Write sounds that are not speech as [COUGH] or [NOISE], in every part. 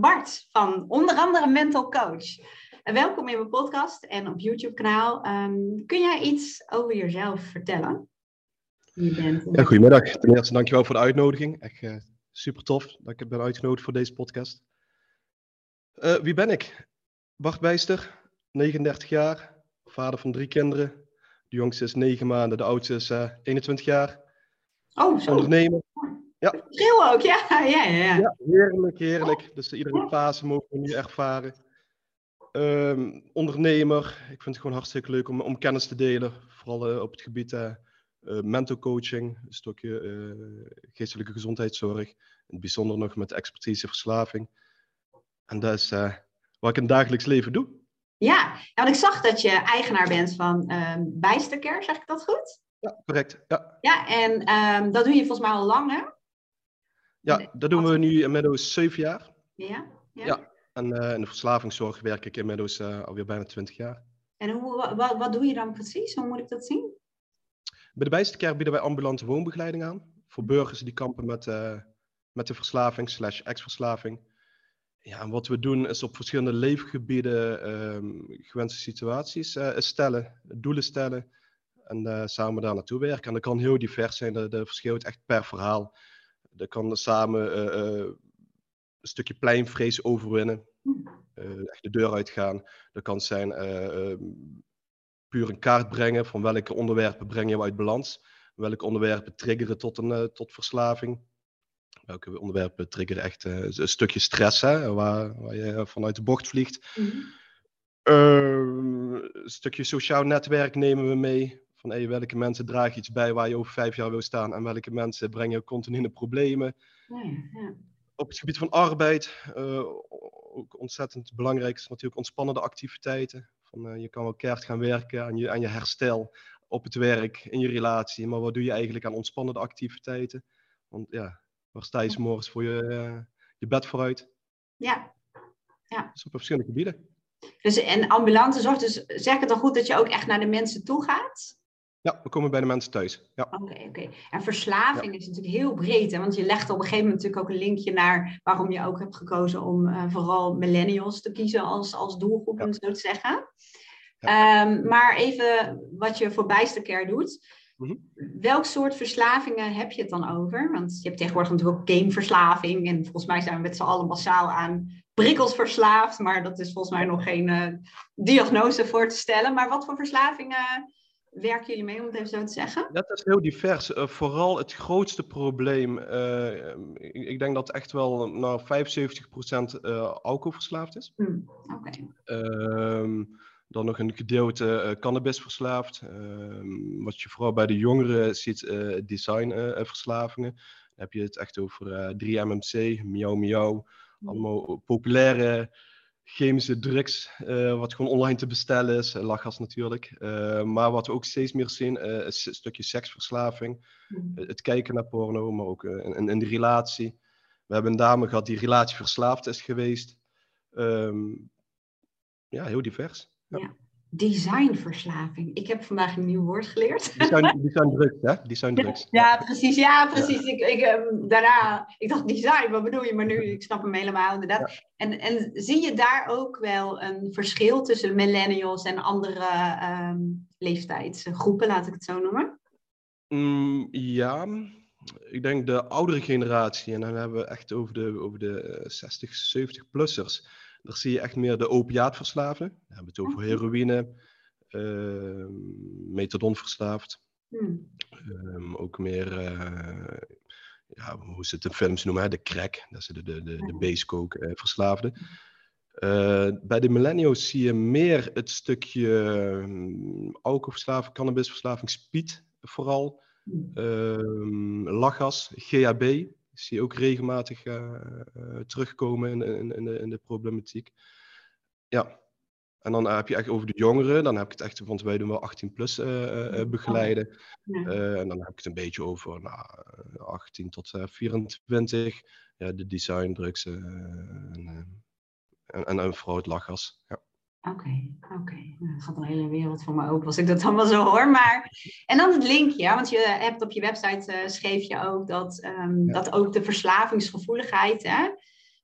Bart van onder andere Mental Coach. welkom in mijn podcast en op YouTube-kanaal. Ehm, kun jij iets over jezelf vertellen? Je bent ja, goedemiddag. Ten eerste dankjewel voor de uitnodiging. Echt uh, super tof dat ik ben uitgenodigd voor deze podcast. Uh, wie ben ik? Bart Bijster, 39 jaar, vader van drie kinderen. De jongste is 9 maanden, de oudste is uh, 21 jaar. Oh, zo. Ondernemer. Ja. Schil ook, ja. Ja, ja, ja. heerlijk, heerlijk. Dus iedere fase mogen we nu ervaren. Um, ondernemer. Ik vind het gewoon hartstikke leuk om, om kennis te delen. Vooral uh, op het gebied uh, uh, mental coaching, een stukje geestelijke gezondheidszorg. In het bijzonder nog met expertise verslaving. En dat is wat ik in het dagelijks leven doe. Ja, nou, want ik zag dat je eigenaar bent van um, Bijsterker, zeg ik dat goed? Ja, correct. Ja, ja en um, dat doe je volgens mij al lang, hè? Ja, dat doen we nu inmiddels zeven jaar. Ja? Ja. ja. En uh, in de verslavingszorg werk ik inmiddels uh, alweer bijna twintig jaar. En hoe, wat, wat doe je dan precies? Hoe moet ik dat zien? Bij de Bijsterkerk bieden wij ambulante woonbegeleiding aan. Voor burgers die kampen met, uh, met de verslaving slash ex-verslaving. Ja, en wat we doen is op verschillende leefgebieden um, gewenste situaties stellen, doelen stellen. En samen daar naartoe werken. En dat kan heel divers zijn, dat, dat verschilt echt per verhaal. Dat kan samen uh, uh, een stukje pleinvrees overwinnen. Uh, echt de deur uitgaan. Dat kan zijn ehm, puur een kaart brengen van welke onderwerpen breng je uit balans. Welke onderwerpen triggeren tot, een, tot verslaving. Welke onderwerpen triggeren echt een stukje stress, hè, waar, waar je vanuit de bocht vliegt. Mm een stukje sociaal netwerk nemen we mee van hey, welke mensen dragen iets bij waar je over vijf jaar wil staan en welke mensen brengen continu in de problemen. Ja, ja. Op het gebied van arbeid, uh, ook ontzettend belangrijk is natuurlijk ontspannende activiteiten. Van, uh, je kan wel keihard gaan werken aan je, aan je herstel op het werk, in je relatie, maar wat doe je eigenlijk aan ontspannende activiteiten? Want ja, waar sta je morgens voor je, uh, je bed vooruit? Ja. ja. Dus op verschillende gebieden. Dus en ambulante zorg, dus zeg het dan goed dat je ook echt naar de mensen toe gaat? Ja, we komen bij de mensen thuis. Ja. Oké, oké. En verslaving is natuurlijk heel breed, hè? want je legt op een gegeven moment natuurlijk ook een linkje naar waarom je ook hebt gekozen om uh, vooral millennials te kiezen als, als doelgroep, om zo te zeggen. Um, maar even wat je voor bijstercare doet. Mm -hmm. Welk soort verslavingen heb je het dan over? Want je hebt tegenwoordig natuurlijk ook gameverslaving. En volgens mij zijn we met z'n allen massaal aan prikkels verslaafd. Maar dat is volgens mij nog geen uh, diagnose voor te stellen. Maar wat voor verslavingen werken jullie mee, om het even zo te zeggen? Dat is heel divers. Uh, vooral het grootste probleem, uh, ik, ik, denk dat echt wel nou, 75% uh, alcoholverslaafd is. Mm, Oké. Okay. Ehm, dan nog een gedeelte uh, cannabis verslaafd. Ehm, wat je vooral bij de jongeren ziet, designverslavingen. Dan heb je het echt over 3-MMC, miauw miauw. Mm. Allemaal populaire chemische drugs, uh, wat gewoon online te bestellen is, uh, lachgas natuurlijk. Uh, maar wat we ook steeds meer zien, is een stukje seksverslaving. Mm. het kijken naar porno, maar ook in, in, de relatie. We hebben een dame gehad die relatieverslaafd is geweest. Um, ja, heel divers. Ja. ja designverslaving. Ik heb vandaag een nieuw woord geleerd. Design, [LAUGHS] design drugs, hè? Design drugs. Ja, precies. Ja, precies. Ik, ik, ehm, daarna, ik dacht design, wat bedoel je? Maar nu, ik snap hem helemaal inderdaad. En, en zie je daar ook wel een verschil tussen millennials en andere um, leeftijdsgroepen, laat ik het zo noemen? Mm, ja, ik denk de oudere generatie, en dan hebben we echt over de, over de 60, 70-plussers daar zie je echt meer de opiaatverslaven. We hebben het over heroïne, uh, methadon verslaafd. Hmm. Um, ook meer, uh, ja, hoe ze het in films noemen, hè? de crack. Dat is de, de, de, de basecoke uh, verslaafden. Uh, bij de millennials zie je meer het stukje um, alcoholverslaving, cannabisverslaving, speed vooral. Uh, lachgas, GHB, zie je ook regelmatig uh, terugkomen in, in, in, de, in, de, problematiek. Ja, en dan heb je echt over de jongeren, dan heb ik het echt, want wij doen wel 18 plus uh, begeleiden. en dan heb ik het een beetje over nou, 18 tot 24, ja, de design drugs en, en, en, vooral het lachgas. Ja. Oké, oké. Nou, dat gaat een hele wereld voor me open als ik dat allemaal zo hoor. Maar... En dan het linkje, want je hebt op je website uh, schreef je ook dat, um, dat ook de verslavingsgevoeligheid, hè,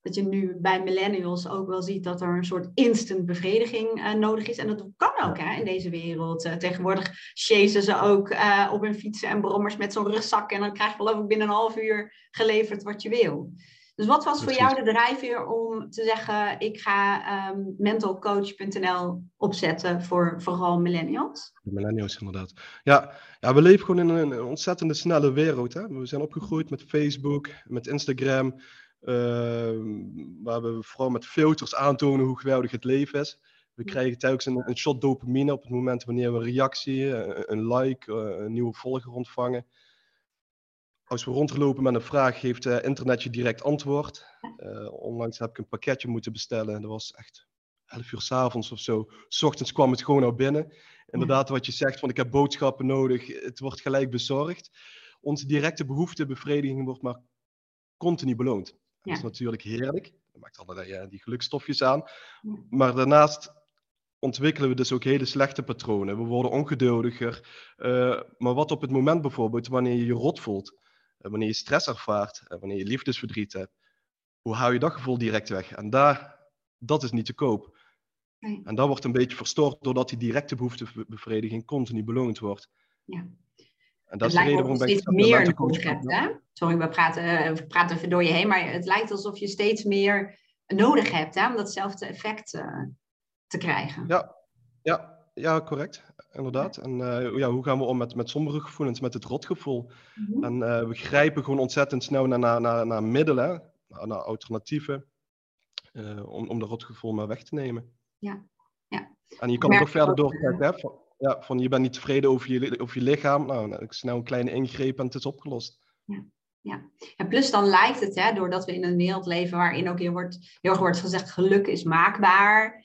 dat je nu bij millennials ook wel ziet dat er een soort instant bevrediging uh, nodig is. En dat kan ook hè, in deze wereld. Uh, tegenwoordig chasen ze ook op hun fietsen en brommers met zo'n rugzak. En dan krijg je geloof ik binnen een half uur geleverd wat je wil. Dus wat was voor jou de drijfveer om te zeggen, ik ga um, mentalcoach.nl opzetten voor vooral millennials? De millennials inderdaad. Ja, ja, we leven gewoon in een ontzettende snelle wereld. Hè? We zijn opgegroeid met Facebook, met Instagram, uh, waar we vooral met filters aantonen hoe geweldig het leven is. We krijgen telkens een, een shot dopamine op het moment wanneer we een reactie, een like, een nieuwe volger ontvangen als we rondlopen met een vraag, geeft uh, internet je direct antwoord. Uh, onlangs heb ik een pakketje moeten bestellen. Dat was echt 11 uur s avonds of zo. S ochtends kwam het gewoon al binnen. Inderdaad, wat je zegt, van ik heb boodschappen nodig. Het wordt gelijk bezorgd. Onze directe behoeftebevrediging wordt maar continu beloond. Dat is natuurlijk heerlijk. Dat maakt allerlei die gelukstofjes aan. Maar daarnaast ontwikkelen we dus ook hele slechte patronen. We worden ongeduldiger. maar wat op het moment bijvoorbeeld, wanneer je je rot voelt, eh, wanneer je stress ervaart, eh, wanneer je liefdesverdriet hebt, hoe hou je dat gevoel direct weg? En daar, dat is niet te koop. Nee. En dat wordt een beetje verstoord doordat die directe behoeftebevrediging continu beloond wordt. Ja. En dat is de reden waarom ik steeds meer hebt, hè? Sorry, we praten, eh, we praten even door je heen, maar het lijkt alsof je steeds meer nodig hebt hè, om datzelfde effect uh, te krijgen. Ja, ja, ja, correct. Inderdaad. En uh, ja, hoe gaan we om met, met sombere gevoelens, met het rotgevoel? Mm En uh, we grijpen gewoon ontzettend snel naar, naar, naar, naar middelen, naar, naar alternatieven, uh, om, om dat rotgevoel maar weg te nemen. Ja. ja. En je kan toch verder doorkijken, hè? Van, ja, van je bent niet tevreden over je, over je lichaam, nou, nou snel een kleine ingreep en het is opgelost. Ja. Ja. En plus dan lijkt het, hè, doordat we in een wereld leven waarin ook heel, wordt, heel erg wordt gezegd, geluk is maakbaar.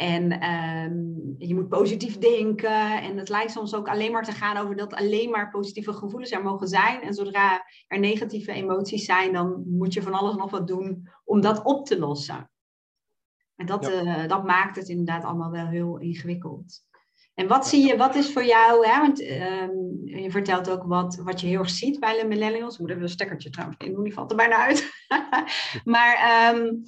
En um, je moet positief denken. En het lijkt soms ook alleen maar te gaan over dat alleen maar positieve gevoelens er mogen zijn. En zodra er negatieve emoties zijn, dan moet je van alles nog wat doen om dat op te lossen. En dat, ja. uh, dat maakt het inderdaad allemaal wel heel ingewikkeld. En wat zie je, wat is voor jou, hè, want um, je vertelt ook wat, wat je heel erg ziet bij de millennials. Ik moet even een stekkertje trouwens in doen, die valt er bijna uit. [LAUGHS] maar um,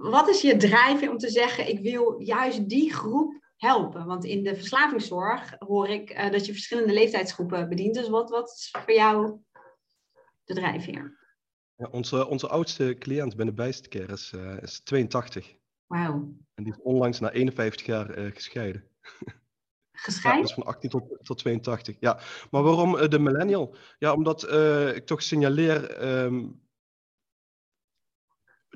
wat is je drijfveer om te zeggen, ik wil juist die groep helpen? Want in de verslavingszorg hoor ik uh, dat je verschillende leeftijdsgroepen bedient. Dus wat, wat is voor jou de drijfveer? Ja, onze, onze oudste cliënt binnen Bijstcare is, uh, is 82. Wauw. En die is onlangs na 51 jaar uh, gescheiden. [LAUGHS] Gescheiden? Ja, dus van 18 tot, tot 82. Ja, maar waarom de millennial? Ja, omdat ik toch signaleer um,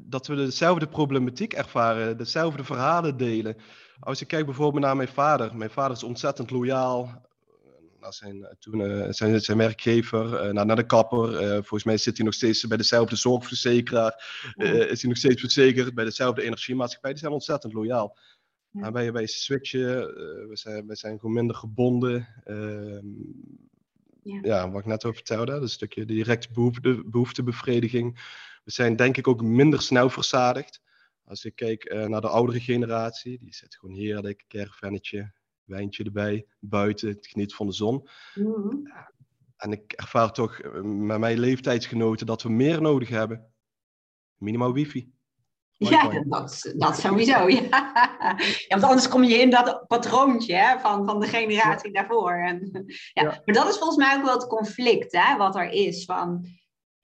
dat we dezelfde problematiek ervaren, dezelfde verhalen delen. Als je kijkt bijvoorbeeld naar mijn vader. Mijn vader is ontzettend loyaal naar zijn, toen, uh, zijn, zijn werkgever, naar, naar de kapper. Uh, volgens mij zit hij nog steeds bij dezelfde zorgverzekeraar. is hij nog steeds verzekerd bij dezelfde energiemaatschappij. Die zijn ontzettend loyaal. Ja. Wij, wij switchen, we, zijn, wij zijn gewoon minder gebonden. Ehm, ja. ja. wat ik net over vertelde, dat een stukje directe behoefte, behoeftebevrediging. We zijn denk ik ook minder snel verzadigd. Als ik kijk uh, naar de oudere generatie, die zit gewoon heerlijk, caravannetje, wijntje erbij, buiten, het geniet van de zon. Mm-hmm. En ik ervaar toch uh, met mijn leeftijdsgenoten dat we meer nodig hebben. Minimaal wifi. Ja, dat, dat sowieso. Ja. ja. want anders kom je in dat patroontje hè, van, van de generatie ja. daarvoor. En, ja. ja. Maar dat is volgens mij ook wel het conflict hè, wat er is. Van,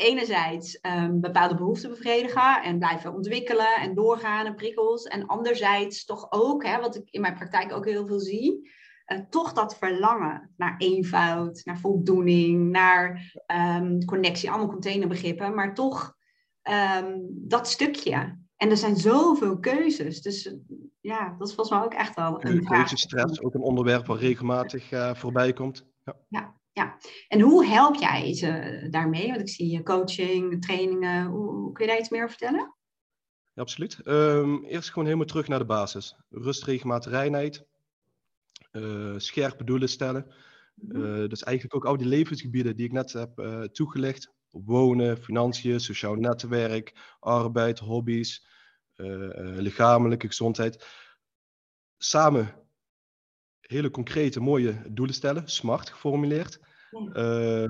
enerzijds um, bepaalde behoeften bevredigen en blijven ontwikkelen en doorgaan en prikkels. En anderzijds toch ook, hè, wat ik in mijn praktijk ook heel veel zie, uh, toch dat verlangen naar eenvoud, naar voldoening, naar um, connectie, allemaal containerbegrippen, maar toch um, dat stukje. En er zijn zoveel keuzes. Dus ja, dat is volgens mij ook echt wel een Keuzestress, ook een onderwerp waar regelmatig uh, voorbij komt. Ja. ja. Ja, en hoe help jij ze daarmee? Want ik zie je coaching, trainingen. Hoe, kun je daar iets meer over vertellen? Ja, absoluut. Um, eerst gewoon helemaal terug naar de basis. Rust, regelmatig reinheid. Uh, scherpe doelen stellen. Uh, dus eigenlijk ook al die levensgebieden die ik net heb uh, toegelicht. Wonen, financiën, sociaal netwerk, arbeid, hobby's, lichamelijke gezondheid. Samen hele concrete, mooie doelen stellen, smart geformuleerd. Uh,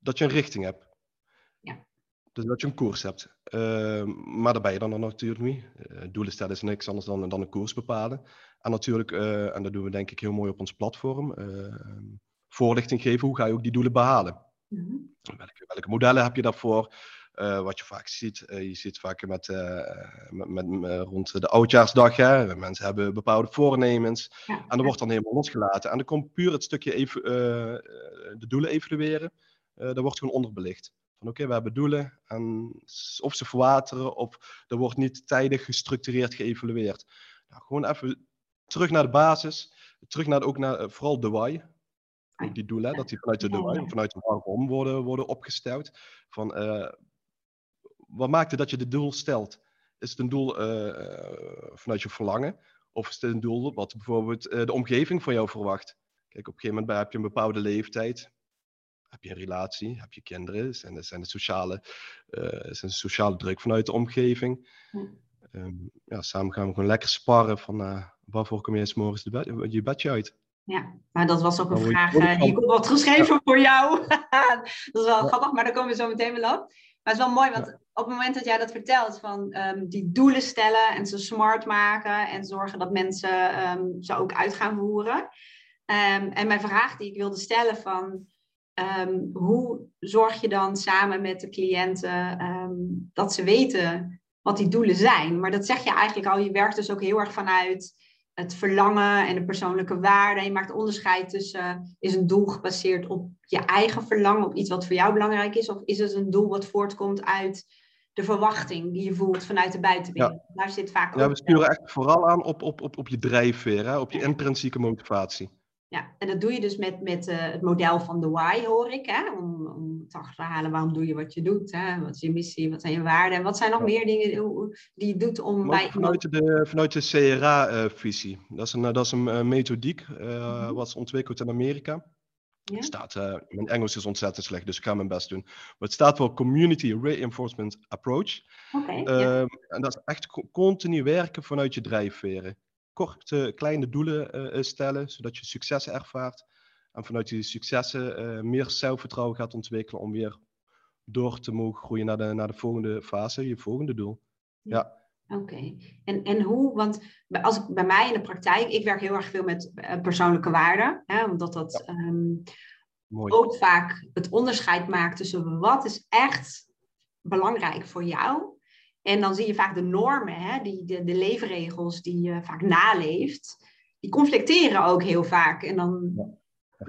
dat je een richting hebt. Ja. Dus dat je een koers hebt. Ehm, maar daar ben je dan, dan natuurlijk niet. Uh, doelen stellen is niks anders dan, dan een koers bepalen. En natuurlijk, uh, en dat doen we denk ik heel mooi op ons platform, ehm, voorlichting geven hoe ga je ook die doelen behalen. Mm welke, welke, modellen heb je daarvoor? Uh, wat je vaak ziet, je ziet vaak met, met, met rond de oudjaarsdag, hè, mensen hebben bepaalde voornemens. Ja. En dat wordt dan helemaal losgelaten. En dan komt puur het stukje even, de doelen evalueren. dat wordt gewoon onderbelicht. Van oké, we hebben doelen en of ze verwateren of er wordt niet tijdig gestructureerd geëvalueerd. Nou, gewoon even terug naar de basis, terug naar ook naar vooral de why. Ook die doelen, dat die vanuit de why, vanuit de waarom worden, worden opgesteld. Van, uh, wat maakt het dat je de doel stelt? Is het een doel uh, vanuit je verlangen? Of is het een doel wat bijvoorbeeld uh, de omgeving van jou verwacht? Kijk, op een gegeven moment heb je een bepaalde leeftijd heb je een relatie, heb je kinderen, zijn de, zijn sociale, zijn sociale druk vanuit de omgeving. Um, ja, samen gaan we gewoon lekker sparren van waarvoor kom je eens morgens de bed, je bedje uit. Ja, maar dat was ook een vraag uh, die ik had geschreven voor jou. [LAUGHS] dat is wel grappig, maar daar komen we zo meteen wel op. Maar het is wel mooi, want op het moment dat jij dat vertelt, van um, die doelen stellen en ze smart maken en zorgen dat mensen um, ze ook uit gaan voeren. Um, en mijn vraag die ik wilde stellen van, hoe zorg je dan samen met de cliënten dat ze weten wat die doelen zijn? Maar dat zeg je eigenlijk al, je werkt dus ook heel erg vanuit het verlangen en de persoonlijke waarde. Je maakt onderscheid tussen, is een doel gebaseerd op je eigen verlangen, op iets wat voor jou belangrijk is, of is het een doel wat voortkomt uit de verwachting die je voelt vanuit de buitenwereld? Ja. Daar zit vaak Ja, we sturen echt vooral aan op, op, op, op je drijfveer, hè? op je intrinsieke motivatie. Ja, en dat doe je dus met, met uh, het model van de why, hoor ik. Hè? Om, om te achterhalen waarom doe je wat je doet. Hè? Wat is je missie, wat zijn je waarden? En wat zijn nog ja. meer dingen die je doet om bij... Vanuit de, vanuit de CRA-visie. Uh, dat is een, dat is een uh, methodiek mm -hmm. wat is ontwikkeld in Amerika. Ja. Staat, mijn Engels is ontzettend slecht, dus ik ga mijn best doen. Maar het staat voor Community Reinforcement Approach. Okay, ja. Ehm, en dat is echt continu werken vanuit je drijfveren korte, kleine doelen uh, stellen, zodat je successen ervaart. En vanuit die successen uh, meer zelfvertrouwen gaat ontwikkelen om weer door te mogen groeien naar de, naar de volgende fase, je volgende doel. Ja. Oké, okay. en, en hoe, want als ik, bij mij in de praktijk, ik werk heel erg veel met persoonlijke waarden, hè, omdat dat ja. um, ook vaak het onderscheid maakt tussen wat is echt belangrijk voor jou en dan zie je vaak de normen, hè, die, de, de leefregels die je vaak naleeft, die conflicteren ook heel vaak. En dan, ja,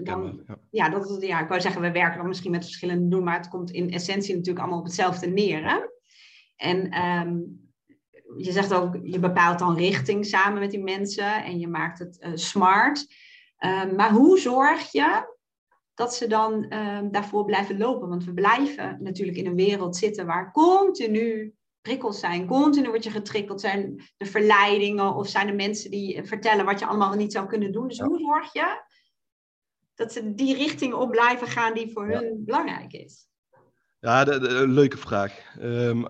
dan ja. ja, dat, ja, ik wou zeggen, we werken dan misschien met verschillende doen, maar het komt in essentie natuurlijk allemaal op hetzelfde neer. Hè? En um, je zegt ook, je bepaalt dan richting samen met die mensen en je maakt het uh, smart. Um, maar hoe zorg je dat ze dan um, daarvoor blijven lopen? Want we blijven natuurlijk in een wereld zitten waar continu prikkels zijn. Continu word je getriggerd. Zijn de verleidingen of zijn de mensen die vertellen wat je allemaal niet zou kunnen doen. Dus hoe zorg je dat ze die richting op blijven gaan die voor hun belangrijk is? Ja, de, de, leuke vraag. Um,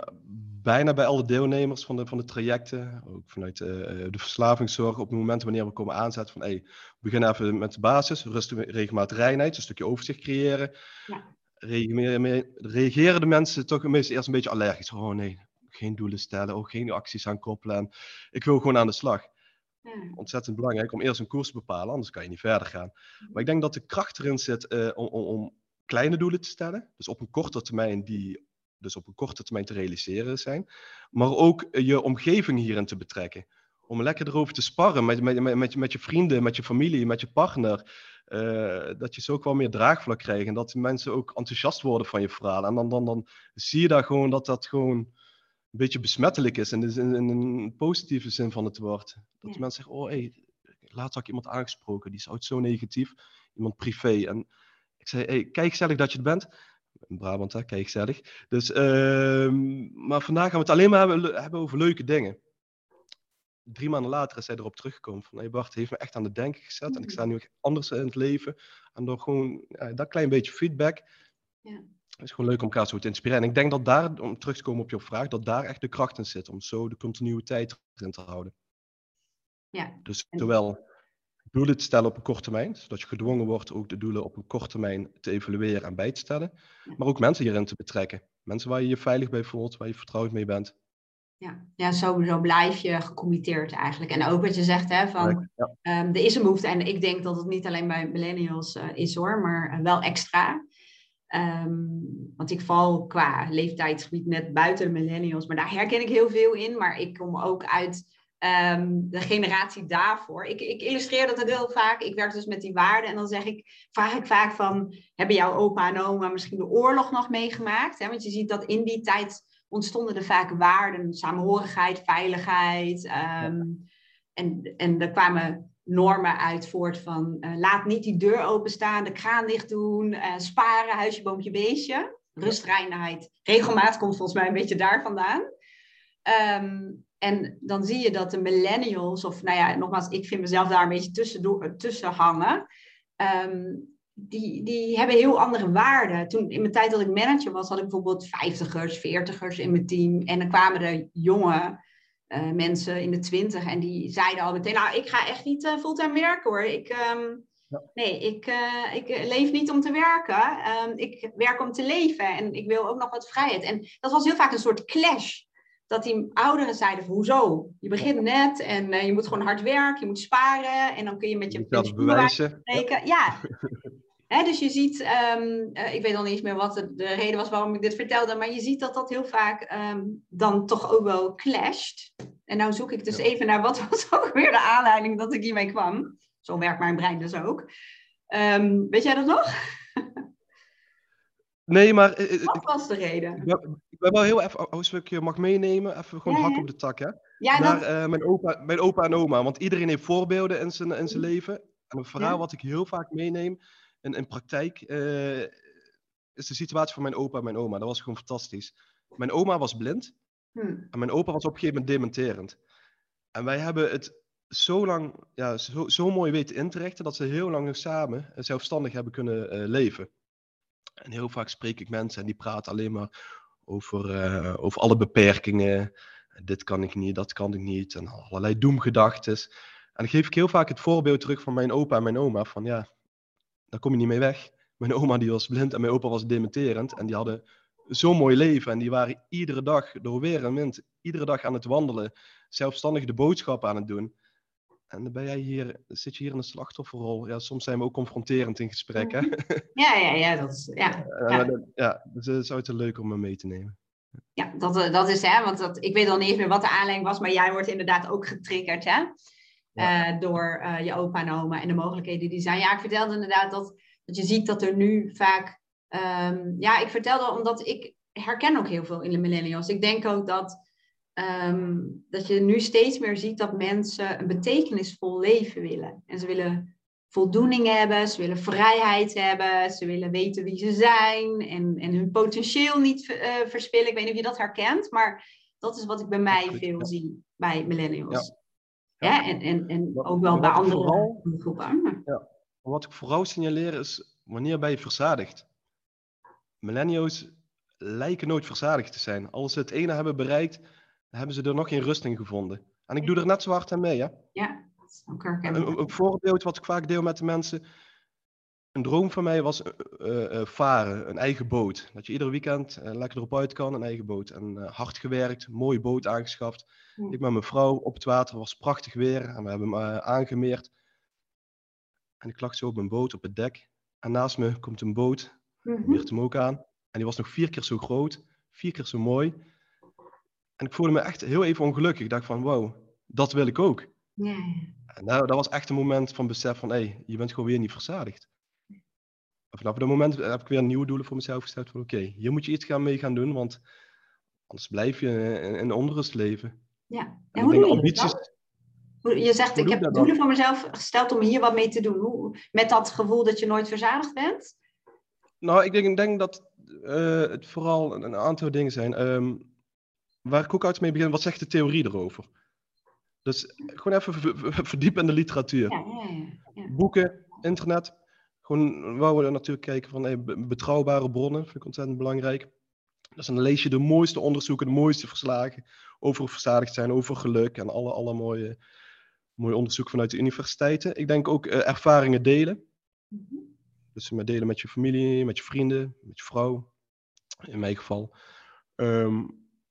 bijna bij alle deelnemers van de, van de trajecten, ook vanuit uh, de verslavingszorg, op het moment wanneer we komen aanzetten van hey, we beginnen even met de basis, rustig, regelmatig reinheid, een stukje overzicht creëren. Ja. Reageren de mensen toch meestal eerst een beetje allergisch. Oh nee, geen doelen stellen, ook geen acties aan koppelen. En ik wil gewoon aan de slag. Ja. Ontzettend belangrijk om eerst een koers te bepalen, anders kan je niet verder gaan. Maar ik denk dat de kracht erin zit uh, om, om, om, kleine doelen te stellen. Dus op een korte termijn die dus op een korte termijn te realiseren zijn. Maar ook je omgeving hierin te betrekken. Om lekker erover te sparren met, met, met, met je vrienden, met je familie, met je partner. Uh, dat je zo ook wel meer draagvlak krijgt. En dat mensen ook enthousiast worden van je verhaal. En dan, dan, dan zie je daar gewoon dat dat gewoon een beetje besmettelijk is. En in, in, een positieve zin van het woord. Dat ja. mensen zeggen, oh hé, hey, laatst had ik iemand aangesproken, die is uit zo negatief. Iemand privé. En ik zei, hey, kijk gezellig dat je het bent. In Brabant, hè, kijk gezellig. Dus, uh, maar vandaag gaan we het alleen maar hebben, hebben, over leuke dingen. Drie maanden later is hij erop teruggekomen van, hey Bart, heeft me echt aan het denken gezet. En ik sta nu anders in het leven. En door gewoon ja, dat klein beetje feedback... Ja het is gewoon leuk om elkaar zo te inspireren. En ik denk dat daar, om terug te komen op je vraag, dat daar echt de kracht in zit. Om zo de continuïteit erin te houden. Ja. Dus zowel doelen te stellen op een korte termijn. Zodat je gedwongen wordt ook de doelen op een korte termijn te evalueren en bij te stellen. Maar ook mensen hierin te betrekken. Mensen waar je je veilig bij voelt, waar je vertrouwd mee bent. Ja, ja sowieso blijf je gecommitteerd eigenlijk. En ook wat je zegt, hè, van ehm, er is een behoefte. En ik denk dat het niet alleen bij millennials uh, is hoor, maar uh, wel extra. Um, want ik val qua leeftijdsgebied net buiten de millennials, maar daar herken ik heel veel in. Maar ik kom ook uit um, de generatie daarvoor. Ik, ik illustreer dat heel vaak. Ik werk dus met die waarden en dan zeg ik, vraag ik vaak van, hebben jouw opa en oma misschien de oorlog nog meegemaakt? Want je ziet dat in die tijd ontstonden er vaak waarden, samenhorigheid, veiligheid. Um, en, en er kwamen normen uit voort van uh, laat niet die deur openstaan, de kraan dicht doen, uh, sparen, huisje, boompje, beestje. Rustreinheid, regelmaat komt volgens mij een beetje daar vandaan. Um, en dan zie je dat de millennials, of nou ja, nogmaals, ik vind mezelf daar een beetje tussen, tussen hangen. Um, die, die hebben heel andere waarden. Toen in mijn tijd dat ik manager was, had ik bijvoorbeeld vijftigers, veertigers in mijn team. En dan kwamen er jonge uh, mensen in de twintig en die zeiden al meteen, nou, ik ga echt niet uh, fulltime werken hoor. Ik, um, ja. Nee, ik, uh, ik leef niet om te werken. Um, ik werk om te leven en ik wil ook nog wat vrijheid. En dat was heel vaak een soort clash dat die ouderen zeiden van hoezo? Je begint net en je moet gewoon hard werken, je moet sparen en dan kun je met je dat bewijzen. Spreken. Ja. [LAUGHS] He, dus je ziet, um, uh, ik weet al niet eens meer wat de, de, reden was waarom ik dit vertelde, maar je ziet dat dat heel vaak um, dan toch ook wel clasht. En nou zoek ik dus ja. even naar wat was [LAUGHS] ook weer de aanleiding dat ik hiermee kwam. Zo werkt mijn brein dus ook. Um, weet jij dat nog? [LAUGHS] Nee, maar... Uh, Wat was de reden? Ik ben, ik ben wel heel even, als ik je mag meenemen, even gewoon ja, hak op de tak, hè? Ja, Naar dat... uh, mijn, opa, mijn opa en oma, want iedereen heeft voorbeelden in zijn, in zijn leven. En een verhaal ja. wat ik heel vaak meeneem in, in praktijk, uh, is de situatie van mijn opa en mijn oma. Dat was gewoon fantastisch. Mijn oma was blind hmm. en mijn opa was op een gegeven moment dementerend. En wij hebben het zo lang, ja, zo, zo mooi weten in te richten, dat ze heel lang samen zelfstandig hebben kunnen uh, leven. En heel vaak spreek ik mensen en die praten alleen maar over, uh, over alle beperkingen. Dit kan ik niet, dat kan ik niet. En allerlei doemgedachten. En dan geef ik heel vaak het voorbeeld terug van mijn opa en mijn oma. Van ja, daar kom je niet mee weg. Mijn oma die was blind en mijn opa was dementerend. En die hadden zo'n mooi leven. En die waren iedere dag door weer en wind, iedere dag aan het wandelen. Zelfstandig de boodschap aan het doen. En dan ben jij hier, zit je hier in de slachtofferrol. Ja, soms zijn we ook confronterend in gesprek, hè? Mhm. [LAUGHS] Ja, ja, ja. Dat is, ja, [LAUGHS] ja. ja dus het is altijd leuk om me mee te nemen. Ja, dat, dat is hè, want dat, ik weet al niet eens meer wat de aanleiding was, maar jij wordt inderdaad ook getriggerd, hè? Ja. Uh, door uh, je opa en oma en de mogelijkheden die zijn. Ja, ik vertelde inderdaad dat, dat je ziet dat er nu vaak... Um, ja, ik vertelde omdat ik herken ook heel veel in de millennials. Ik denk ook dat Um, dat je nu steeds meer ziet dat mensen een betekenisvol leven willen. En ze willen voldoening hebben, ze willen vrijheid hebben, ze willen weten wie ze zijn en, en hun potentieel niet uh, verspillen. Ik weet niet of je dat herkent, maar dat is wat ik bij mij veel zie bij millennials. Ja. Ja en, en, en ook wel bij andere vooral, groepen. Ja. Wat ik vooral signaleer is, wanneer ben je verzadigd? Millennials lijken nooit verzadigd te zijn. Als ze het ene hebben bereikt, hebben ze er nog geen rust in gevonden. En ik doe er net zo hard aan mee, hè? Ja, dat is een, een voorbeeld wat ik vaak deel met de mensen. Een droom van mij was uh, uh, varen, een eigen boot. Dat je ieder weekend lekker erop uit kan, een eigen boot. En hard gewerkt, mooie boot aangeschaft. Ja. Ik met mijn vrouw op het water, was prachtig weer. En we hebben hem aangemeerd. En ik lag zo op mijn boot, op het dek. En naast me komt een boot, mm -hmm. hem ook aan. En die was nog vier keer zo groot, vier keer zo mooi. En ik voelde me echt heel even ongelukkig. Ik dacht van, wow, dat wil ik ook. En nou, dat was echt een moment van besef van, hé, hey, je bent gewoon weer niet verzadigd. Vanaf dat moment heb ik weer nieuwe doelen voor mezelf gesteld van, oké, okay, hier moet je iets gaan mee gaan doen, want anders blijf je in, in onrust leven. Ja, en, hoe doe je ambities... dat? Je zegt, ik heb doelen voor mezelf gesteld om hier wat mee te doen. Hoe, met dat gevoel dat je nooit verzadigd bent? Nou, ik denk, ik denk dat uh, het vooral een aantal dingen zijn. Um, waar ik ook uit mee begin, wat zegt de theorie erover? Dus gewoon even verdiepen in de literatuur. Ja, ja, ja. Boeken, internet. Gewoon wouden we natuurlijk kijken van hey, betrouwbare bronnen, vind ik ontzettend belangrijk. Dus dan lees je de mooiste onderzoeken, de mooiste verslagen over verzadigd zijn, over geluk en alle, alle mooie, Mooi onderzoek vanuit de universiteiten. Ik denk ook eh, ervaringen delen. Mhm. Dus met delen met je familie, met je vrienden, met je vrouw. In mijn geval. Ehm,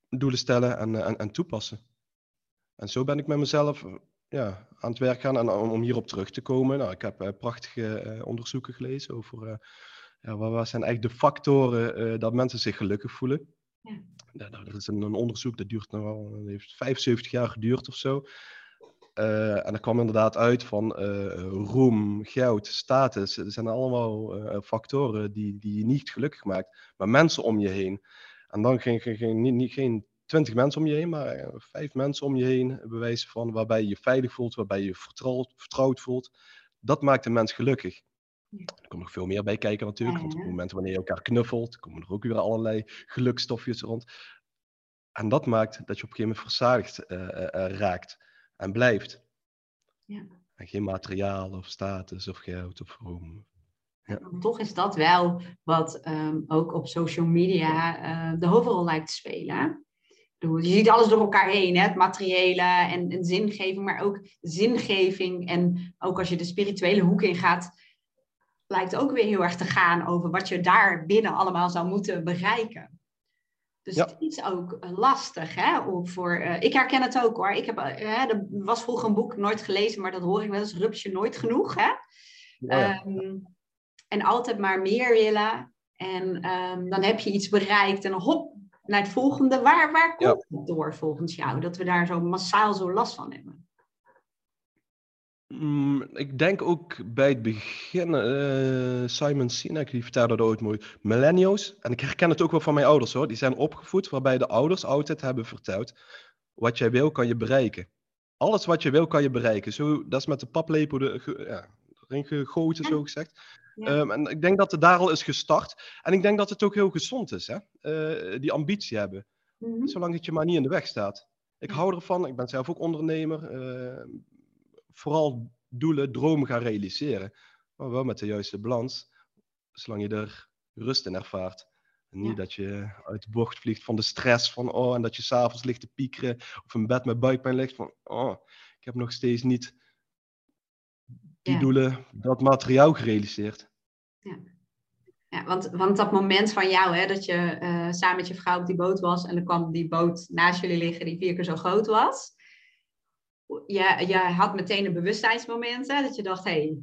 doelen stellen en, en, en toepassen. En zo ben ik met mezelf ja, aan het werk gaan. En om hierop terug te komen, nou, ik heb uh, prachtige uh, onderzoeken gelezen over uh, ja, wat zijn eigenlijk de factoren dat mensen zich gelukkig voelen. Ja. Nou, dat is een, onderzoek dat duurt nou al, dat heeft 75 jaar geduurd of zo. en dat kwam inderdaad uit van roem, goud, status. Dat zijn allemaal factoren die, die je niet gelukkig maakt, maar mensen om je heen. En dan geen, geen, geen, niet, niet, geen twintig mensen om je heen, maar eh, vijf mensen om je heen, bewijzen van waarbij je je veilig voelt, waarbij je je vertrouwd, vertrouwd voelt. Dat maakt een mens gelukkig. Er komt nog veel meer bij kijken natuurlijk, want op het moment wanneer je elkaar knuffelt, komen er ook weer allerlei gelukstofjes rond. En dat maakt dat je op een gegeven moment verzadigd uh, uh, raakt en blijft. Ja. En geen materiaal of status of geld of roem. Ja. Toch is dat wel wat um, ook op social media uh, de hoofdrol lijkt te spelen. Je ziet alles door elkaar heen, hè? het materiële en, en zingeving, maar ook zingeving. En ook als je de spirituele hoek in gaat, lijkt ook weer heel erg te gaan over wat je daar binnen allemaal zou moeten bereiken. Dus het is ook lastig. Hè, voor, uh, ik herken het ook hoor. Ik heb, uh, er was vroeger een boek nooit gelezen, maar dat hoor ik wel eens. Rupsje nooit genoeg. Hè? Ja. Um, en altijd maar meer willen. En um, dan heb je iets bereikt en hop, naar het volgende. Waar, waar komt het door volgens jou? Dat we daar zo massaal zo last van hebben? Mm, ik denk ook bij het begin, uh, Simon Sinek, die vertelde dat ooit mooi. Millennials, en ik herken het ook wel van mijn ouders hoor, die zijn opgevoed waarbij de ouders altijd hebben verteld, wat jij wil kan je bereiken. Alles wat je wil kan je bereiken. Zo, dat is met de paplepel de, ja, erin gegoten, zo gezegd. Ehm, en ik denk dat het daar al is gestart. En ik denk dat het ook heel gezond is, hè? Uh, die ambitie hebben. Mhm. Zolang het je maar niet in de weg staat. Ik hou ervan, ik ben zelf ook ondernemer. Uh, vooral doelen, dromen gaan realiseren. Maar wel met de juiste balans. Zolang je er rust in ervaart. En niet dat je uit de bocht vliegt van de stress van oh, en dat je s'avonds ligt te piekeren of in bed met buikpijn ligt van oh, ik heb nog steeds niet die doelen, dat materiaal gerealiseerd. Ja. Ja, want, want dat moment van jou, hè, dat je uh, samen met je vrouw op die boot was en dan kwam die boot naast jullie liggen die vier keer zo groot was. Je, je had meteen een bewustzijnsmoment, hè, dat je dacht, hé, hey,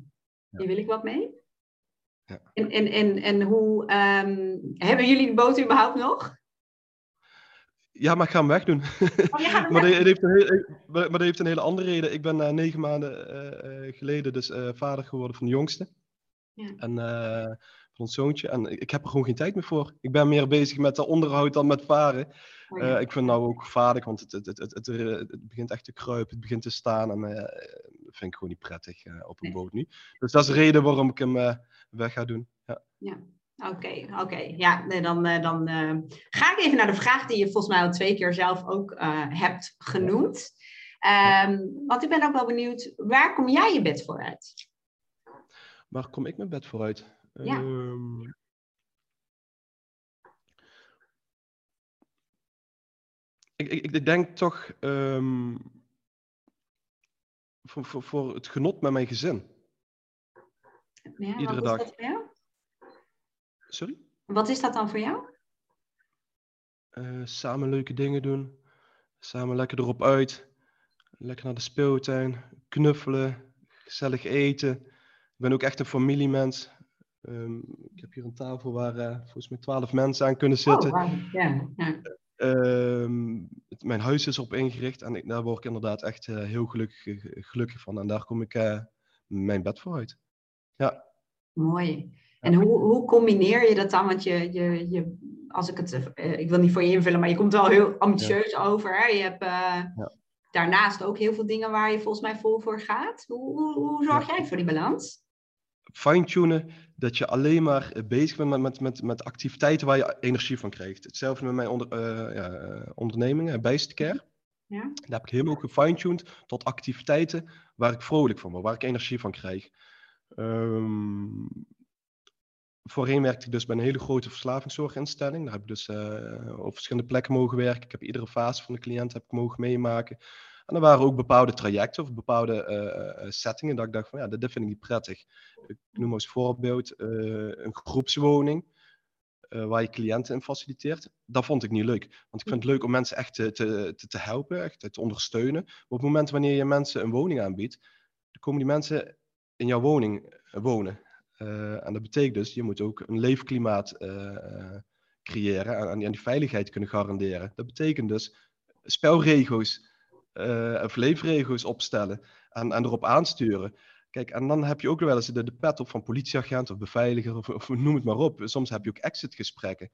hier wil ik wat mee. Ja. En, en, en, en hoe, um, hebben jullie die boot überhaupt nog? Ja, maar ik ga hem wegdoen. Oh, [LAUGHS] maar, dat heeft een maar dat heeft een hele andere reden. Ik ben uh, negen maanden uh, geleden dus vader geworden van de jongste. Ja. En van ons zoontje. En ik heb er gewoon geen tijd meer voor. Ik ben meer bezig met de onderhoud dan met varen. Oh, ja. ik vind nou ook gevaarlijk, want het, het, het, het, het, begint echt te kruipen, het begint te staan. En dat vind ik gewoon niet prettig op een boot nu. Dus dat is de reden waarom ik hem weg ga doen. Ja. ja. Oké, oké. Ja, nee, dan, uh, dan uh, ga ik even naar de vraag die je volgens mij al twee keer zelf ook uh, hebt genoemd. Um, want ik ben ook wel benieuwd, waar kom jij je bed voor uit? Waar kom ik mijn bed voor uit? Ja. Um, ik, ik, ik, denk toch um, voor, voor, voor het genot met mijn gezin. Ja, Iedere dag. Dat? Sorry? Wat is dat dan voor jou? Uh, samen leuke dingen doen. Samen lekker erop uit. Lekker naar de speeltuin. Knuffelen. Gezellig eten. Ik ben ook echt een familiemens. Um, ik heb hier een tafel waar uh, volgens mij twaalf mensen aan kunnen zitten. Oh, wow. yeah. ja. Mijn huis is op ingericht en ik, daar word ik inderdaad echt uh, heel gelukkig, gelukkig van. En daar kom ik mijn bed voor uit. Ja. Mooi. En hoe, hoe combineer je dat dan? Want je, je, je als ik het, uh, ik wil niet voor je invullen, maar je komt wel heel ambitieus over. Hè? Je hebt uh, ja. daarnaast ook heel veel dingen waar je volgens mij vol voor gaat. Hoe, hoe, hoe zorg jij voor die balans? Fine-tunen, dat je alleen maar bezig bent met, met, met, met activiteiten waar je energie van krijgt. Hetzelfde met mijn onder, uh, ja, onderneming. Ja. Daar heb ik helemaal gefine-tuned tot activiteiten waar ik vrolijk van word, waar ik energie van krijg. Um, voorheen werkte ik dus bij een hele grote verslavingszorginstelling. Daar heb ik dus uh, op verschillende plekken mogen werken. Ik heb iedere fase van de cliënt heb ik mogen meemaken. En er waren ook bepaalde trajecten of bepaalde uh, settingen dat ik dacht van ja, dit, vind ik niet prettig. Ik noem als voorbeeld een groepswoning. waar je cliënten in faciliteert, dat vond ik niet leuk. Want ik vind het leuk om mensen echt te, te, te helpen, echt te ondersteunen. Op het moment wanneer je mensen een woning aanbiedt, dan komen die mensen in jouw woning wonen. En dat betekent dus, je moet ook een leefklimaat creëren en, en die veiligheid kunnen garanderen. Dat betekent dus spelregels of leefregels opstellen en, en erop aansturen. Kijk, en dan heb je ook wel eens de, de pet op van politieagent of beveiliger of, of, noem het maar op. Soms heb je ook exitgesprekken.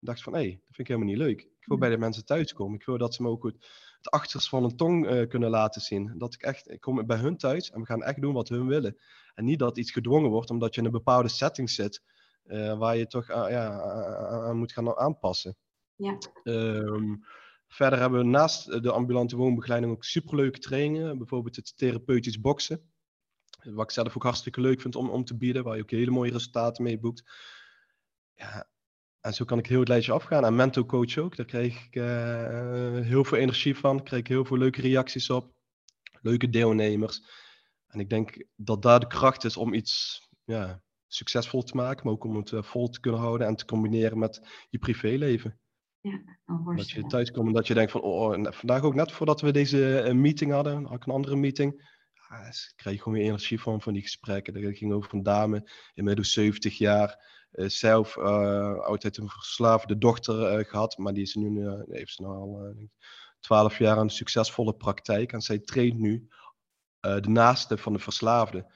Ik dacht van, hé, hey, dat vind ik helemaal niet leuk. Ik wil bij de mensen thuiskomen. Ik wil dat ze me ook goed het achterste van een tong uh, kunnen laten zien. Dat ik echt, ik kom bij hun thuis en we gaan echt doen wat hun willen. En niet dat iets gedwongen wordt omdat je in een bepaalde setting zit uh, waar je toch uh, ja, aan moet gaan aanpassen. Ja. Um, Verder hebben we naast de ambulante woonbegeleiding ook superleuke trainingen. Bijvoorbeeld het therapeutisch boksen. Wat ik zelf ook hartstikke leuk vind om, om te bieden. Waar je ook hele mooie resultaten mee boekt. Ja, en zo kan ik heel het lijstje afgaan. En mental coach ook. Daar kreeg ik uh, heel veel energie van. Daar kreeg ik heel veel leuke reacties op. Leuke deelnemers. En ik denk dat daar de kracht is om iets ja, succesvol te maken. Maar ook om het uh, vol te kunnen houden en te combineren met je privéleven. Ja, dat je thuis komt en dat je denkt van, oh, oh vandaag ook net voordat we deze uh, meeting hadden, had ik een andere meeting. Ah, ik kreeg gewoon weer energie van, van die gesprekken. Dat ging over een dame, inmiddels 70 jaar, zelf uh, altijd een verslaafde dochter gehad, maar die is nu, heeft ze nu al 12 jaar een succesvolle praktijk. En zij traint nu de naaste van de verslaafde.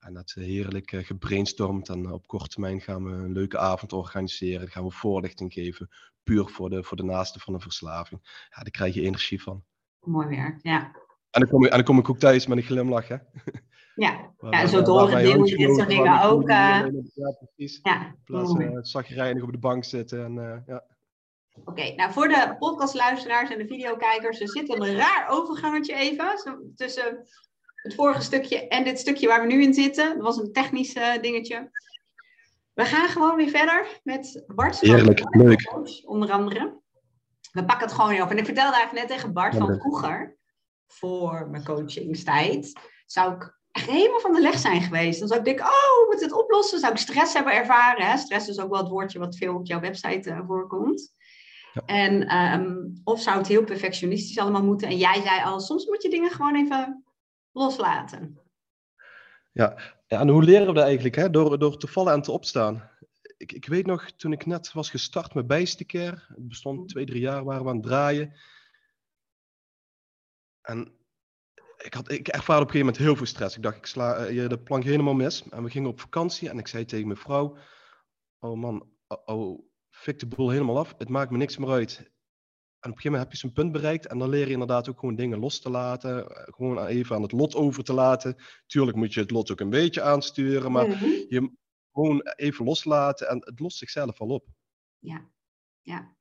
En dat heerlijk uh, gebrainstormd. En op korte termijn gaan we een leuke avond organiseren. gaan we voorlichting geven. Puur voor de, voor de naaste van een verslaving. Ja, daar krijg je energie van. Mooi werk, ja. En dan kom ik, en dan kom ik ook thuis met een glimlach, hè? [LAUGHS] Ja, ja en zo je dit soort dingen ook. Uh... Ja, precies. Ja, In plaats van uh, zagrijnig op de bank zitten. En, uh, ja. Oké, nou voor de podcastluisteraars en de videokijkers, er zit een raar overgangetje even tussen het vorige stukje en dit stukje waar we nu in zitten. Dat was een technisch uh, dingetje. We gaan gewoon weer verder met Bart. Heerlijk, leuk. onder andere. We pakken het gewoon weer op. En ik vertelde eigenlijk net tegen Bart van vroeger, voor mijn coachingstijd, zou ik echt helemaal van de leg zijn geweest. Dan zou ik denken, oh, moet het oplossen? Zou ik stress hebben ervaren? Hè? Stress is ook wel het woordje wat veel op jouw website uh, voorkomt. Ja. En, um, of zou het heel perfectionistisch allemaal moeten? En jij zei al, soms moet je dingen gewoon even loslaten. Ja, en hoe leren we dat eigenlijk? Hè? Door, door te vallen en te opstaan. Ik, ik weet nog, toen ik net was gestart met bijsticare, het bestond mm. twee, drie jaar, waren we aan het draaien. En ik, had, ik ervaarde op een gegeven moment heel veel stress. Ik dacht, ik sla uh, de plank helemaal mis. En we gingen op vakantie en ik zei tegen mijn vrouw, oh man, oh, oh fik de boel helemaal af. Het maakt me niks meer uit. En op een gegeven moment heb je zo'n punt bereikt en dan leer je inderdaad ook gewoon dingen los te laten. Eh, gewoon even aan het lot over te laten. Tuurlijk moet je het lot ook een beetje aansturen, maar mhm. je gewoon even loslaten en het lost zichzelf al op. Ja, ja.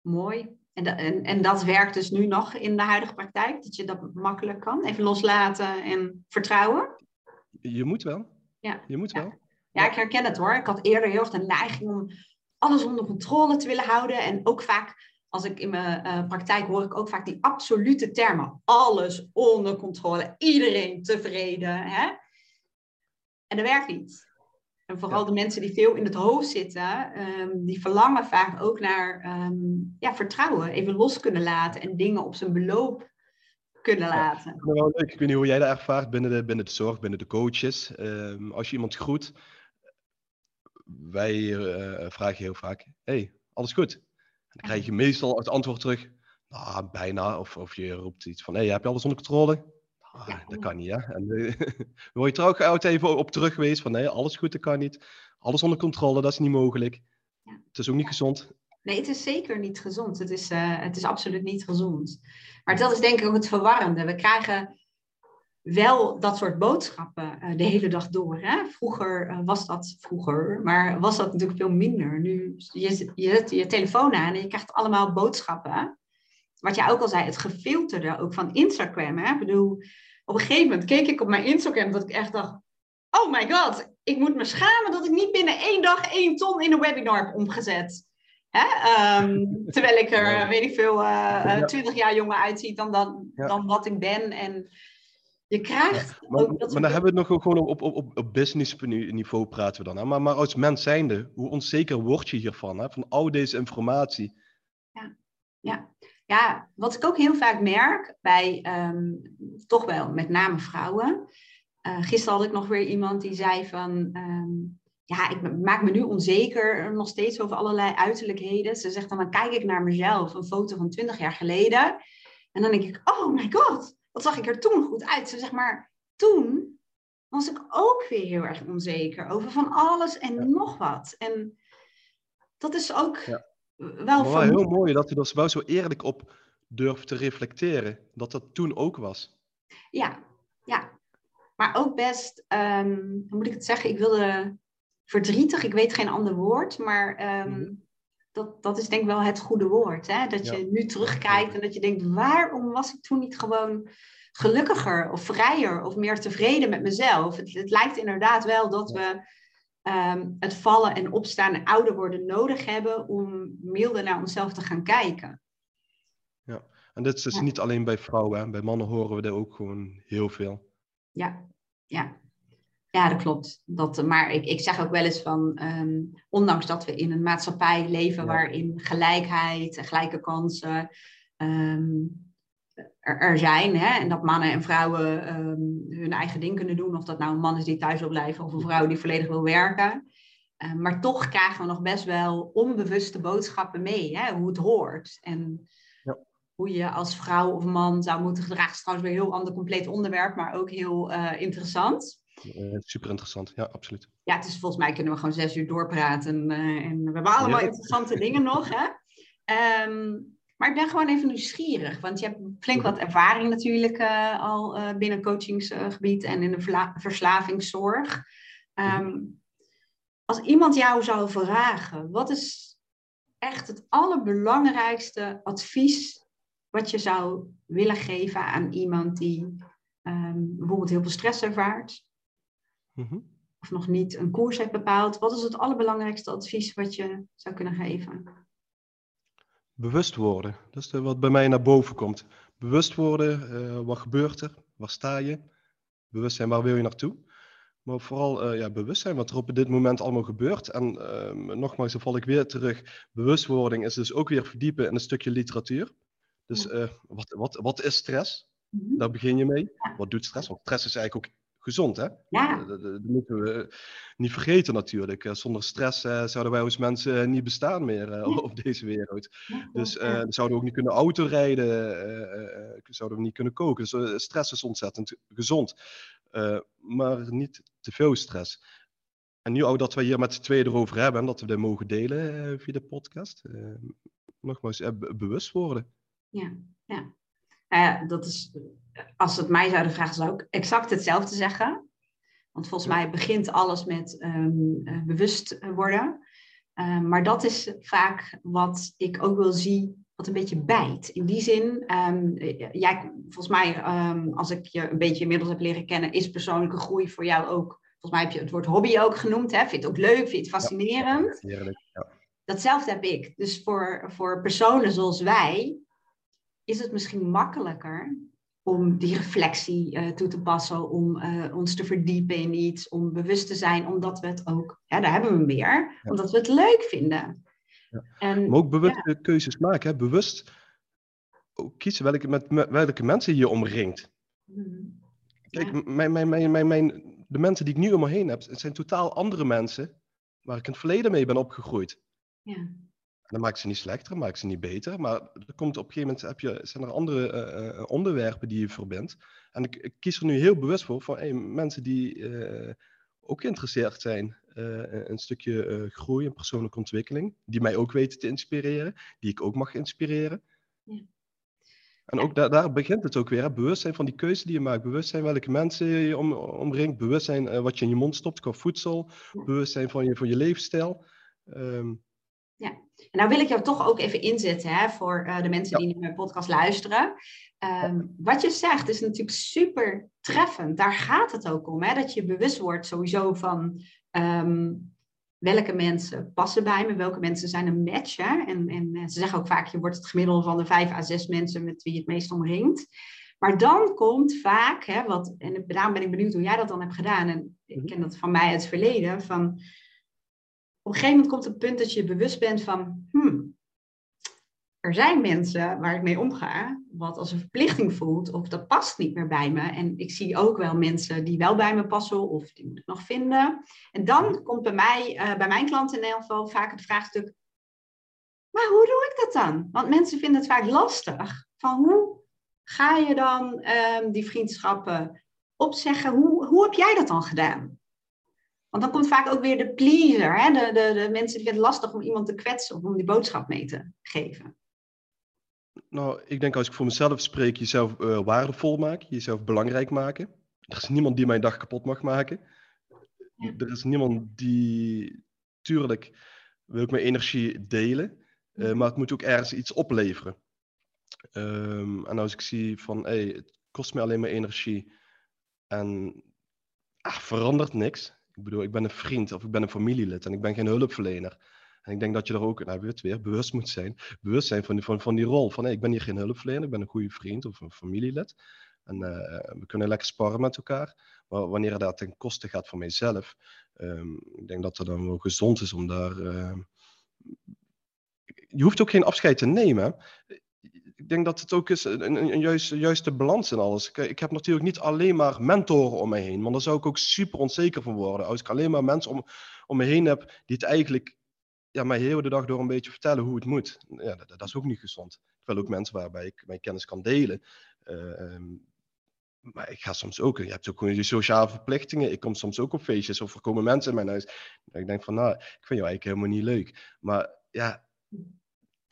mooi. En, en, en dat werkt dus nu nog in de huidige praktijk, dat je dat makkelijk kan? Even loslaten en vertrouwen? Je moet wel. Ja. Je moet wel. Ja, ik herken het hoor. Ik had eerder heel erg de neiging om alles onder controle te willen houden en ook vaak als ik in mijn uh, praktijk hoor ik ook vaak die absolute termen. Alles onder controle, iedereen tevreden. Hè? En dat werkt niet. En vooral de mensen die veel in het hoofd zitten, um, die verlangen vaak ook naar um, ja, vertrouwen. Even los kunnen laten en dingen op zijn beloop kunnen laten. Ja. Ik weet niet hoe jij dat ervaart binnen de, binnen de zorg, binnen de coaches. Um, als je iemand groet, wij uh, vragen heel vaak, hey, alles goed? dan krijg je meestal het antwoord terug, nou, bijna. Of, of je roept iets van, hé, hey, heb je alles onder controle? Ah, dat kan niet, hè. En uh, [LAUGHS] word je trouw oud even op terug geweest van, nee, alles goed, dat kan niet. Alles onder controle, dat is niet mogelijk. Ja. Het is ook niet gezond. Nee, het is zeker niet gezond. Het is, uh, het is absoluut niet gezond. Maar dat is denk ik ook het verwarrende. We krijgen wel dat soort boodschappen uh, de hele dag door. Hè? Vroeger uh, was dat vroeger, maar was dat natuurlijk veel minder. Nu je, je zet je telefoon aan en je krijgt allemaal boodschappen. Wat jij ook al zei, het gefilterde ook van Instagram. Hè? Ik bedoel, op een gegeven moment keek ik op mijn Instagram dat ik echt dacht: oh my god, ik moet me schamen dat ik niet binnen één dag één ton in een webinar heb omgezet. Hè? Ehm, [LAUGHS] terwijl ik er, weet ik veel, uh, 20 jaar jonger uitzie dan, dan, dan wat ik ben. En je krijgt maar, ook dat... Maar dan hebben we het nog gewoon op, op, op, op business niveau praten we dan. Hè? Maar, maar als mens zijnde, hoe onzeker word je hiervan? Hè? Van al deze informatie. Ja, ja. Ja wat ik ook heel vaak merk bij um, toch wel met name vrouwen. Uh, gisteren had ik nog weer iemand die zei van... Um, ja, ik maak me nu onzeker nog steeds over allerlei uiterlijkheden. Ze zegt dan, dan kijk ik naar mezelf, een foto van 20 jaar geleden. En dan denk ik, oh my god, wat zag ik er toen goed uit? Ze zeg maar, toen was ik ook weer heel erg onzeker over van alles en nog wat. En dat is ook ja. Wel van... heel mooi dat je er wel zo eerlijk op durft te reflecteren. Dat dat toen ook was. Ja, ja. Maar ook best, um, hoe moet ik het zeggen? Ik wilde verdrietig, ik weet geen ander woord, maar um, dat, dat is denk ik wel het goede woord. Hè? Dat je nu terugkijkt en dat je denkt, waarom was ik toen niet gewoon gelukkiger of vrijer of meer tevreden met mezelf? Het, het lijkt inderdaad wel dat we ehm, het vallen en opstaan en ouder worden nodig hebben om milder naar onszelf te gaan kijken. Ja, en dit is dus niet alleen bij vrouwen, hè? bij mannen horen we dat ook gewoon heel veel. Ja, ja. Ja, dat klopt. Dat, maar ik, ik zeg ook wel eens van, ehm, ondanks dat we in een maatschappij leven waarin gelijkheid, gelijke kansen ehm, er, er, zijn, hè, en dat mannen en vrouwen um, hun eigen ding kunnen doen, of dat nou een man is die thuis wil blijven of een vrouw die volledig wil werken. maar toch krijgen we nog best wel onbewuste boodschappen mee, hè, hoe het hoort. En ja. hoe je als vrouw of man zou moeten gedragen, is trouwens weer een heel ander compleet onderwerp, maar ook heel uh, interessant. Uh, super interessant, ja, absoluut. Ja, het is volgens mij kunnen we gewoon zes uur doorpraten. Uh, en we hebben allemaal interessante dingen nog. Hè? Um, maar ik ben gewoon even nieuwsgierig, want je hebt flink wat ervaring natuurlijk uh, al binnen coachingsgebied en in de verslavingszorg. Um, als iemand jou zou vragen, wat is echt het allerbelangrijkste advies wat je zou willen geven aan iemand die um, bijvoorbeeld heel veel stress ervaart, Mhm. Of nog niet een koers heeft bepaald. Wat is het allerbelangrijkste advies wat je zou kunnen geven? Bewust worden. Dat is wat bij mij naar boven komt. Bewust worden, uh, wat gebeurt er? Waar sta je? Bewust zijn, waar wil je naartoe? Maar vooral uh, ja, bewust zijn wat er op dit moment allemaal gebeurt. En uh, nogmaals, dan val ik weer terug. Bewustwording is dus ook weer verdiepen in een stukje literatuur. Dus uh, wat, wat, wat is stress? Mm Daar begin je mee. Wat doet stress? Want stress is eigenlijk ook gezond, hè? Ja. Dat, dat, moeten we niet vergeten natuurlijk. Eh, zonder stress uh, zouden wij als mensen eh, niet bestaan meer uh, op deze wereld. dus uh, zouden we ook niet kunnen autorijden, zouden we niet kunnen koken. Dus stress is ontzettend gezond. maar niet te veel stress. En nu ook dat we hier met z'n tweeën erover hebben en dat we dit mogen delen via de podcast. nogmaals, bewust worden. Ja, ja. Uh, dat is, als het mij zouden vragen, zou ik exact hetzelfde zeggen. Want volgens mij begint alles met um, bewust worden. Um, maar dat is vaak wat ik ook wil zien, wat een beetje bijt. In die zin, um, jij, volgens mij, als ik je een beetje inmiddels heb leren kennen, is persoonlijke groei voor jou ook. Volgens mij heb je het woord hobby ook genoemd. Hè? Vind je het ook leuk? Vind je het fascinerend? Ja, heerlijk, ja. Datzelfde heb ik. Dus voor, voor personen zoals wij, is het misschien makkelijker om die reflectie uh, toe te passen, om uh, ons te verdiepen in iets, om bewust te zijn, omdat we het ook, ja, daar hebben we ja. omdat we het leuk vinden. Ja. En, maar ook bewuste keuzes maken, hè? bewust ook kiezen welke, met, met welke mensen je omringt. Hmm. Kijk, mijn, mijn, mijn, mijn, mijn, de mensen die ik nu om me heen heb, het zijn totaal andere mensen waar ik in het verleden mee ben opgegroeid. Ja. Dat maakt ze niet slechter, maakt ze niet beter. Maar er komt op een gegeven moment heb je, zijn er andere uh, onderwerpen die je verbindt. En ik, ik, kies er nu heel bewust voor van hey, mensen die uh, ook geïnteresseerd zijn in een stukje groei en persoonlijke ontwikkeling. Die mij ook weten te inspireren, die ik ook mag inspireren. Ja. En ook daar, daar, begint het ook weer. Hè? Bewustzijn van die keuze die je maakt. Bewustzijn welke mensen je om, omringt. Bewustzijn wat je in je mond stopt qua voedsel. Bewustzijn van je, van je levensstijl. Um, ja, en nou wil ik jou toch ook even inzetten hè, voor uh, de mensen die naar mijn podcast luisteren. Um, wat je zegt is natuurlijk super treffend. Daar gaat het ook om, hè, dat je bewust wordt sowieso van um, welke mensen passen bij me, welke mensen zijn een match. Hè? En, en ze zeggen ook vaak, je wordt het gemiddelde van de vijf à zes mensen met wie je het meest omringt. Maar dan komt vaak, hè, wat, en daarom ben ik benieuwd hoe jij dat dan hebt gedaan. En ik mhm. ken dat van mij uit het verleden. Van, op een gegeven moment komt het punt dat je bewust bent van, hmm, er zijn mensen waar ik mee omga, wat als een verplichting voelt, of dat past niet meer bij me. En ik zie ook wel mensen die wel bij me passen, of die moet ik nog vinden. En dan komt bij mij, uh, bij mijn klanten in elk geval, vaak het vraagstuk, maar hoe doe ik dat dan? Want mensen vinden het vaak lastig. Van hoe ga je dan um, die vriendschappen opzeggen? Hoe, hoe heb jij dat dan gedaan? Want dan komt vaak ook weer de pleaser, hè? De, de, de mensen die het lastig om iemand te kwetsen of om die boodschap mee te geven. Nou, ik denk als ik voor mezelf spreek, jezelf uh, waardevol maken, jezelf belangrijk maken. Er is niemand die mijn dag kapot mag maken. Er is niemand die, tuurlijk wil ik mijn energie delen, uh, maar het moet ook ergens iets opleveren. Um, en als ik zie van, hey, het kost me alleen maar energie en ah, verandert niks. Ik bedoel, ik ben een vriend of ik ben een familielid en ik ben geen hulpverlener. En ik denk dat je er ook, nou weet weer, bewust moet zijn. Bewust zijn van die, van, van die rol. Van hey, ik ben hier geen hulpverlener, ik ben een goede vriend of een familielid. En uh, we kunnen lekker sparren met elkaar. Maar wanneer dat ten koste gaat van mijzelf, um, ik denk dat het dan wel gezond is om daar. Uh, je hoeft ook geen afscheid te nemen ik denk dat het ook is een, juiste, balans in alles. Ik, ik, heb natuurlijk niet alleen maar mentoren om me heen, want daar zou ik ook super onzeker van worden. Als ik alleen maar mensen om, om me heen heb die het eigenlijk ja, mij heel de dag door een beetje vertellen hoe het moet. Ja, dat, dat is ook niet gezond. Ik wil ook mensen waarbij ik mijn kennis kan delen. Uh, maar ik ga soms ook, je hebt ook gewoon je sociale verplichtingen. Ik kom soms ook op feestjes of er komen mensen in mijn huis. ik denk van, nou, ik vind jou eigenlijk helemaal niet leuk. Maar ja,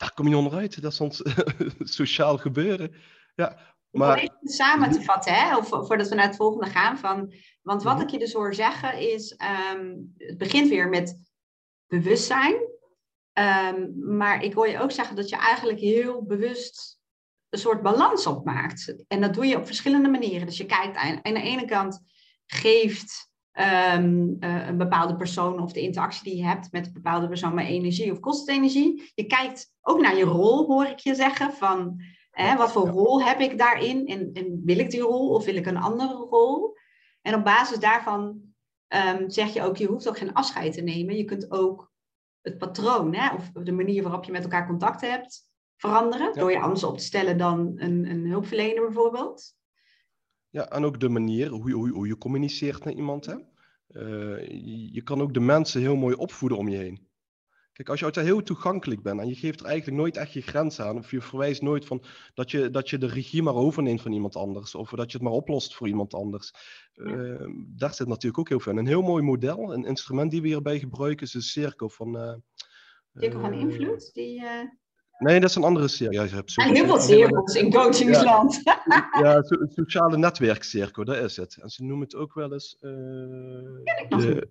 daar kom je onderuit. Dat is ons [LAUGHS] sociaal gebeuren. Ja, maar... Om even samen te vatten, hè? Of, voordat we naar het volgende gaan. Van, want wat mhm. ik je dus hoor zeggen is, um, het begint weer met bewustzijn. Um, maar ik hoor je ook zeggen dat je eigenlijk heel bewust een soort balans opmaakt. En dat doe je op verschillende manieren. Dus je kijkt aan, aan de ene kant geeft um, uh, een bepaalde persoon of de interactie die je hebt met een bepaalde persoon met energie of kost energie. Je kijkt ook naar je rol, hoor ik je zeggen, van hè, wat voor rol heb ik daarin en, en, wil ik die rol of wil ik een andere rol? En op basis daarvan um, zeg je ook, je hoeft ook geen afscheid te nemen. Je kunt ook het patroon hè, of de manier waarop je met elkaar contact hebt veranderen, door je anders op te stellen dan een, een hulpverlener bijvoorbeeld. Ja, en ook de manier hoe je, hoe, hoe je communiceert met iemand. Hè? Uh, je kan ook de mensen heel mooi opvoeden om je heen. Kijk, als je altijd heel toegankelijk bent en je geeft er eigenlijk nooit echt je grens aan, of je verwijst nooit van dat je, dat je de regie maar overneemt van iemand anders, of dat je het maar oplost voor iemand anders. Uh, daar zit natuurlijk ook heel veel in. Een heel mooi model, een instrument die we hierbij gebruiken, is de cirkel van. Uh, cirkel van invloed, die. Nee, dat is een andere cirkel. Ja, je hebt en heel veel cirkels in coachingsland. Ja, ja so, sociale netwerkcirkel, dat is het. En ze noemen het ook wel eens... Uh, Ken ik nog de,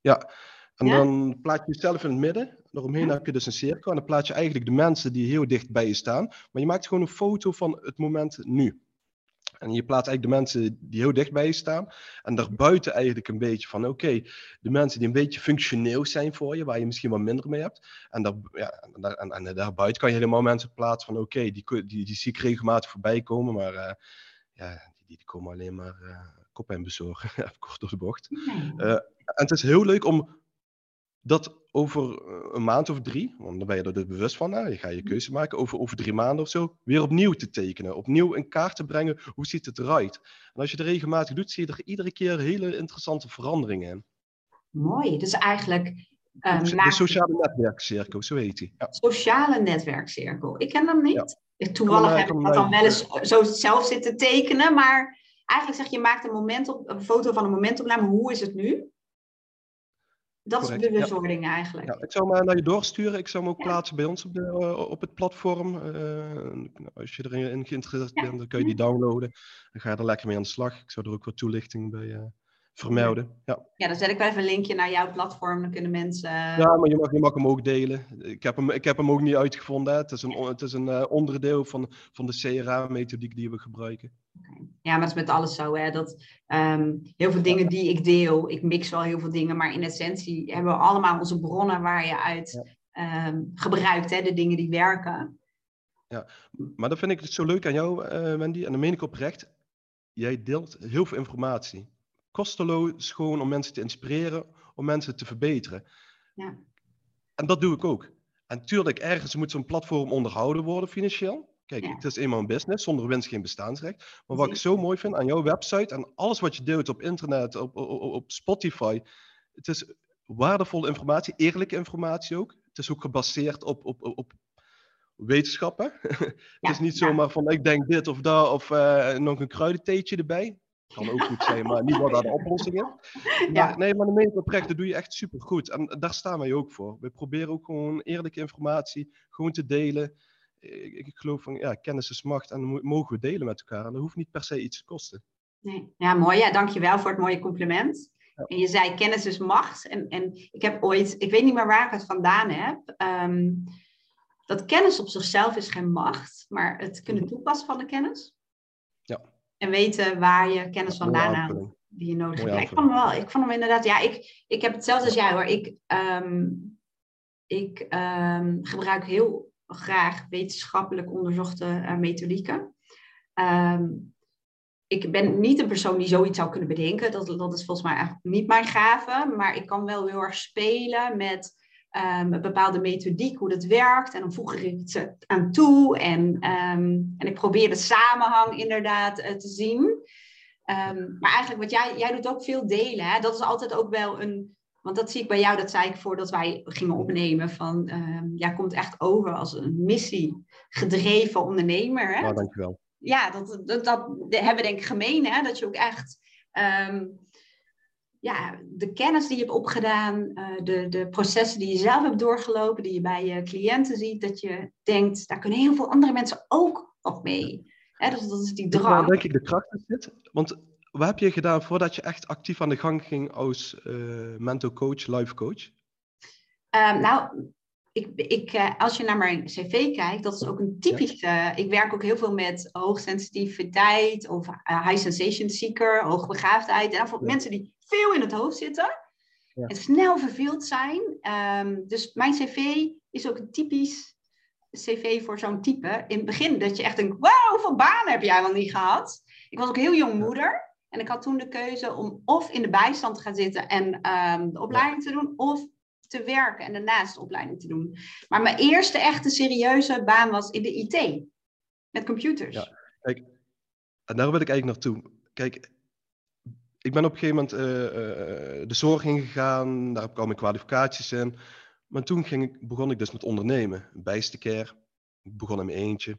Ja, en dan plaat je jezelf in het midden. Daaromheen heb je dus een cirkel. En dan plaat je eigenlijk de mensen die heel dicht bij je staan. Maar je maakt gewoon een foto van het moment nu. En je plaatst eigenlijk de mensen die heel dicht bij je staan. En daarbuiten eigenlijk een beetje van, oké, de mensen die een beetje functioneel zijn voor je, waar je misschien wat minder mee hebt. En, daar, ja, en, en, en daarbuiten kan je helemaal mensen plaatsen van, oké, die, die, die zie ik regelmatig voorbij komen, maar uh, ja, die, die, komen alleen maar uh, koppijn bezorgen, [LAUGHS] even kort door de bocht. Uh, en het is heel leuk om dat over eh, een maand of drie, want dan ben je er dus bewust van, hè, je gaat je mhm. keuze maken, over, over drie maanden of zo, weer opnieuw te tekenen. Opnieuw in kaart te brengen, hoe ziet het eruit? En als je het regelmatig doet, zie je er iedere keer hele interessante veranderingen in. Mooi, dus eigenlijk... Uh, de, sociale netwerkcirkel, zo heet die. Ja. Sociale netwerkcirkel, ik ken hem niet. Toevallig heb ik dat dan wel eens zo zelf zitten tekenen, maar eigenlijk zeg je, je maakt een, moment op, een foto van een momentopname, hoe is het nu? Dat is bewustwording ja. eigenlijk. Ja, ik zou hem naar je doorsturen. Ik zou hem ook plaatsen bij ons op, de, eh, op het platform. Uh, als je erin geïnteresseerd bent, dan kun je die downloaden. Dan ga je er lekker mee aan de slag. Ik zou er ook wat toelichting bij, uh, vermelden. Ja. ja, dan zet ik wel even een linkje naar jouw platform. Dan kunnen mensen. Ja, maar je mag, je mag hem ook delen. Ik heb hem, ik heb hem ook niet uitgevonden. Hè. Het is een, het is een uh, onderdeel van, van de CRA-methodiek die we gebruiken. Okay. Ja, maar het is met alles zo. Hè, dat um, heel veel dingen die ik deel, ik mix wel heel veel dingen. Maar in essentie hebben we allemaal onze bronnen waar je uit um, gebruikt. Hè, de dingen die werken. Ja, maar dat vind ik zo leuk aan jou, uh, Wendy. En dan meen ik oprecht. Jij deelt heel veel informatie kosteloos gewoon om mensen te inspireren, om mensen te verbeteren. Ja. En dat doe ik ook. En tuurlijk, ergens moet zo'n platform onderhouden worden financieel. Kijk, het is eenmaal een business, zonder winst geen bestaansrecht. Maar wat ik zo mooi vind aan jouw website en alles wat je deelt op internet, op, op, op Spotify, het is waardevolle informatie, eerlijke informatie ook. Het is ook gebaseerd op, op, op, wetenschappen. [LAUGHS] het is niet zomaar van ik denk dit of dat of uh, nog een kruidentheetje erbij. Kan ook goed zijn, maar niet wat daar de oplossing is. [LAUGHS] Maar, Nee, maar de meen oprecht, dat doe je echt super goed. En daar staan wij ook voor. We proberen ook gewoon eerlijke informatie gewoon te delen. Ik, ik geloof van, ja, kennis is macht en mogen we delen met elkaar. En dat hoeft niet per se iets te kosten. Nee. Ja, mooi. Ja, dankjewel voor het mooie compliment. Ja. En je zei kennis is macht. En, en ik heb ooit, ik weet niet meer waar ik het vandaan heb, um, dat kennis op zichzelf is geen macht, maar het kunnen mhm. toepassen van de kennis. Ja. En weten waar je kennis vandaan haalt die je nodig hebt. ik vond hem wel, ik vond hem inderdaad, ja, ik, ik heb hetzelfde als jij hoor. Ik, um, ik um, gebruik heel graag wetenschappelijk onderzochte uh, methodieken. Um, ik ben niet een persoon die zoiets zou kunnen bedenken. Dat, dat is volgens mij eigenlijk niet mijn gave. Maar ik kan wel heel erg spelen met um, een bepaalde methodiek, hoe dat werkt. En dan voeg ik het aan toe. En, um, en ik probeer de samenhang inderdaad uh, te zien. Maar eigenlijk wat jij, jij doet ook veel delen. Hè? Dat is altijd ook wel een... Want dat zie ik bij jou, dat zei ik voordat wij gingen opnemen. Van, jij komt echt over als een missiegedreven ondernemer. Hè? Nou, dankjewel. Ja, dat, dat, dat, hebben we denk ik gemeen. Hè? Dat je ook echt ja, de kennis die je hebt opgedaan, uh, de, de processen die je zelf hebt doorgelopen, die je bij je cliënten ziet, dat je denkt, daar kunnen heel veel andere mensen ook wat mee. Hè, dus dat is die drang. Waar denk ik de kracht in zit. Want wat heb je gedaan voordat je echt actief aan de gang ging als uh, mental coach, life coach? Um, nou, ik, ik, uh, als je naar mijn cv kijkt, dat is ook een typische. Ja. ik werk ook heel veel met hoogsensitiviteit of high sensation seeker, hoogbegaafdheid. En voor ja. mensen die veel in het hoofd zitten. Ja. En snel verveeld zijn. Um, dus mijn cv is ook een typisch cv voor zo'n type. In het begin dat je echt denkt, wauw, hoeveel banen heb jij wel niet gehad? Ik was ook heel jong moeder. En ik had toen de keuze om of in de bijstand te gaan zitten en um, de opleiding te doen, of te werken en daarnaast de opleiding te doen. Maar mijn eerste echte serieuze baan was in de IT. Met computers. Ja, kijk, en daar wil ik eigenlijk naartoe. Kijk, ik ben op een gegeven moment uh, uh, de zorg ingegaan, daar kwam ik kwalificaties in. Maar toen ging ik, begon ik dus met ondernemen, bijstercare. Ik begon in mijn eentje.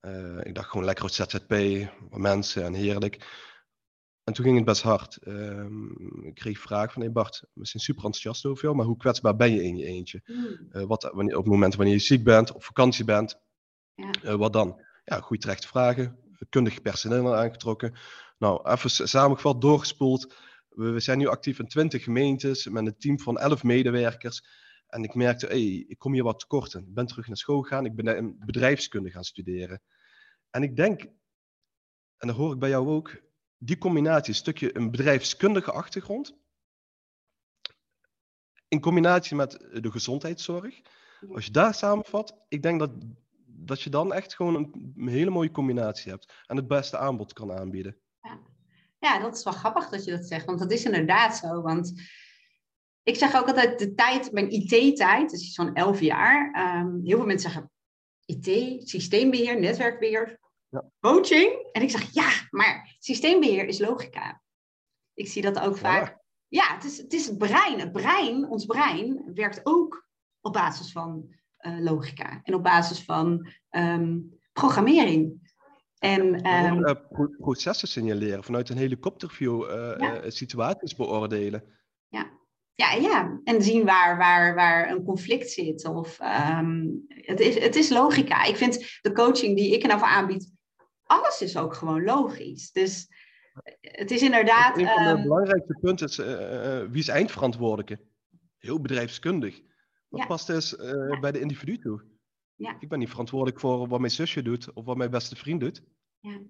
Uh, ik dacht gewoon lekker op ZZP, mensen en heerlijk. En toen ging het best hard. Um, ik kreeg vragen van, hey Bart, we zijn super enthousiast over jou, maar hoe kwetsbaar ben je in je eentje? Mm. wat, wanneer, op het moment wanneer je ziek bent, op vakantie bent, ja. wat dan? Ja, goede terechte vragen, kundig personeel aangetrokken. Nou, even samengevat, doorgespoeld. We, we, zijn nu actief in 20 gemeentes met een team van 11 medewerkers. En ik merkte, hey, ik kom hier wat tekorten. Ik ben terug naar school gegaan, ik ben in bedrijfskunde gaan studeren. En ik denk, en dat hoor ik bij jou ook, die combinatie, een stukje een bedrijfskundige achtergrond, in combinatie met de gezondheidszorg, als je daar samenvat, ik denk dat, dat je dan echt gewoon een, een hele mooie combinatie hebt en het beste aanbod kan aanbieden. Ja. ja, dat is wel grappig dat je dat zegt, want dat is inderdaad zo. Want ik zeg ook altijd de tijd, mijn IT-tijd, dus zo'n elf jaar. Um, heel veel mensen zeggen IT, systeembeheer, netwerkbeheer, ja. coaching. En ik zeg ja, maar systeembeheer is logica. Ik zie dat ook vaak. Ja, het is, het is het brein. Het brein, ons brein, werkt ook op basis van uh, logica en op basis van um, programmering. En, um, uh, processen signaleren, vanuit een helikopterview uh, ja. situaties beoordelen. Ja. Ja, ja, en zien waar, waar, waar een conflict zit. Of, um, het, is, het is logica. Ik vind de coaching die ik er nou aanbied, alles is ook gewoon logisch. Dus het is inderdaad. Een van de ehm, belangrijkste punten is uh, wie is eindverantwoordelijke? Heel bedrijfskundig. Wat past dus uh, bij de individu toe? Ja. Ik ben niet verantwoordelijk voor wat mijn zusje doet of wat mijn beste vriend doet. Ja,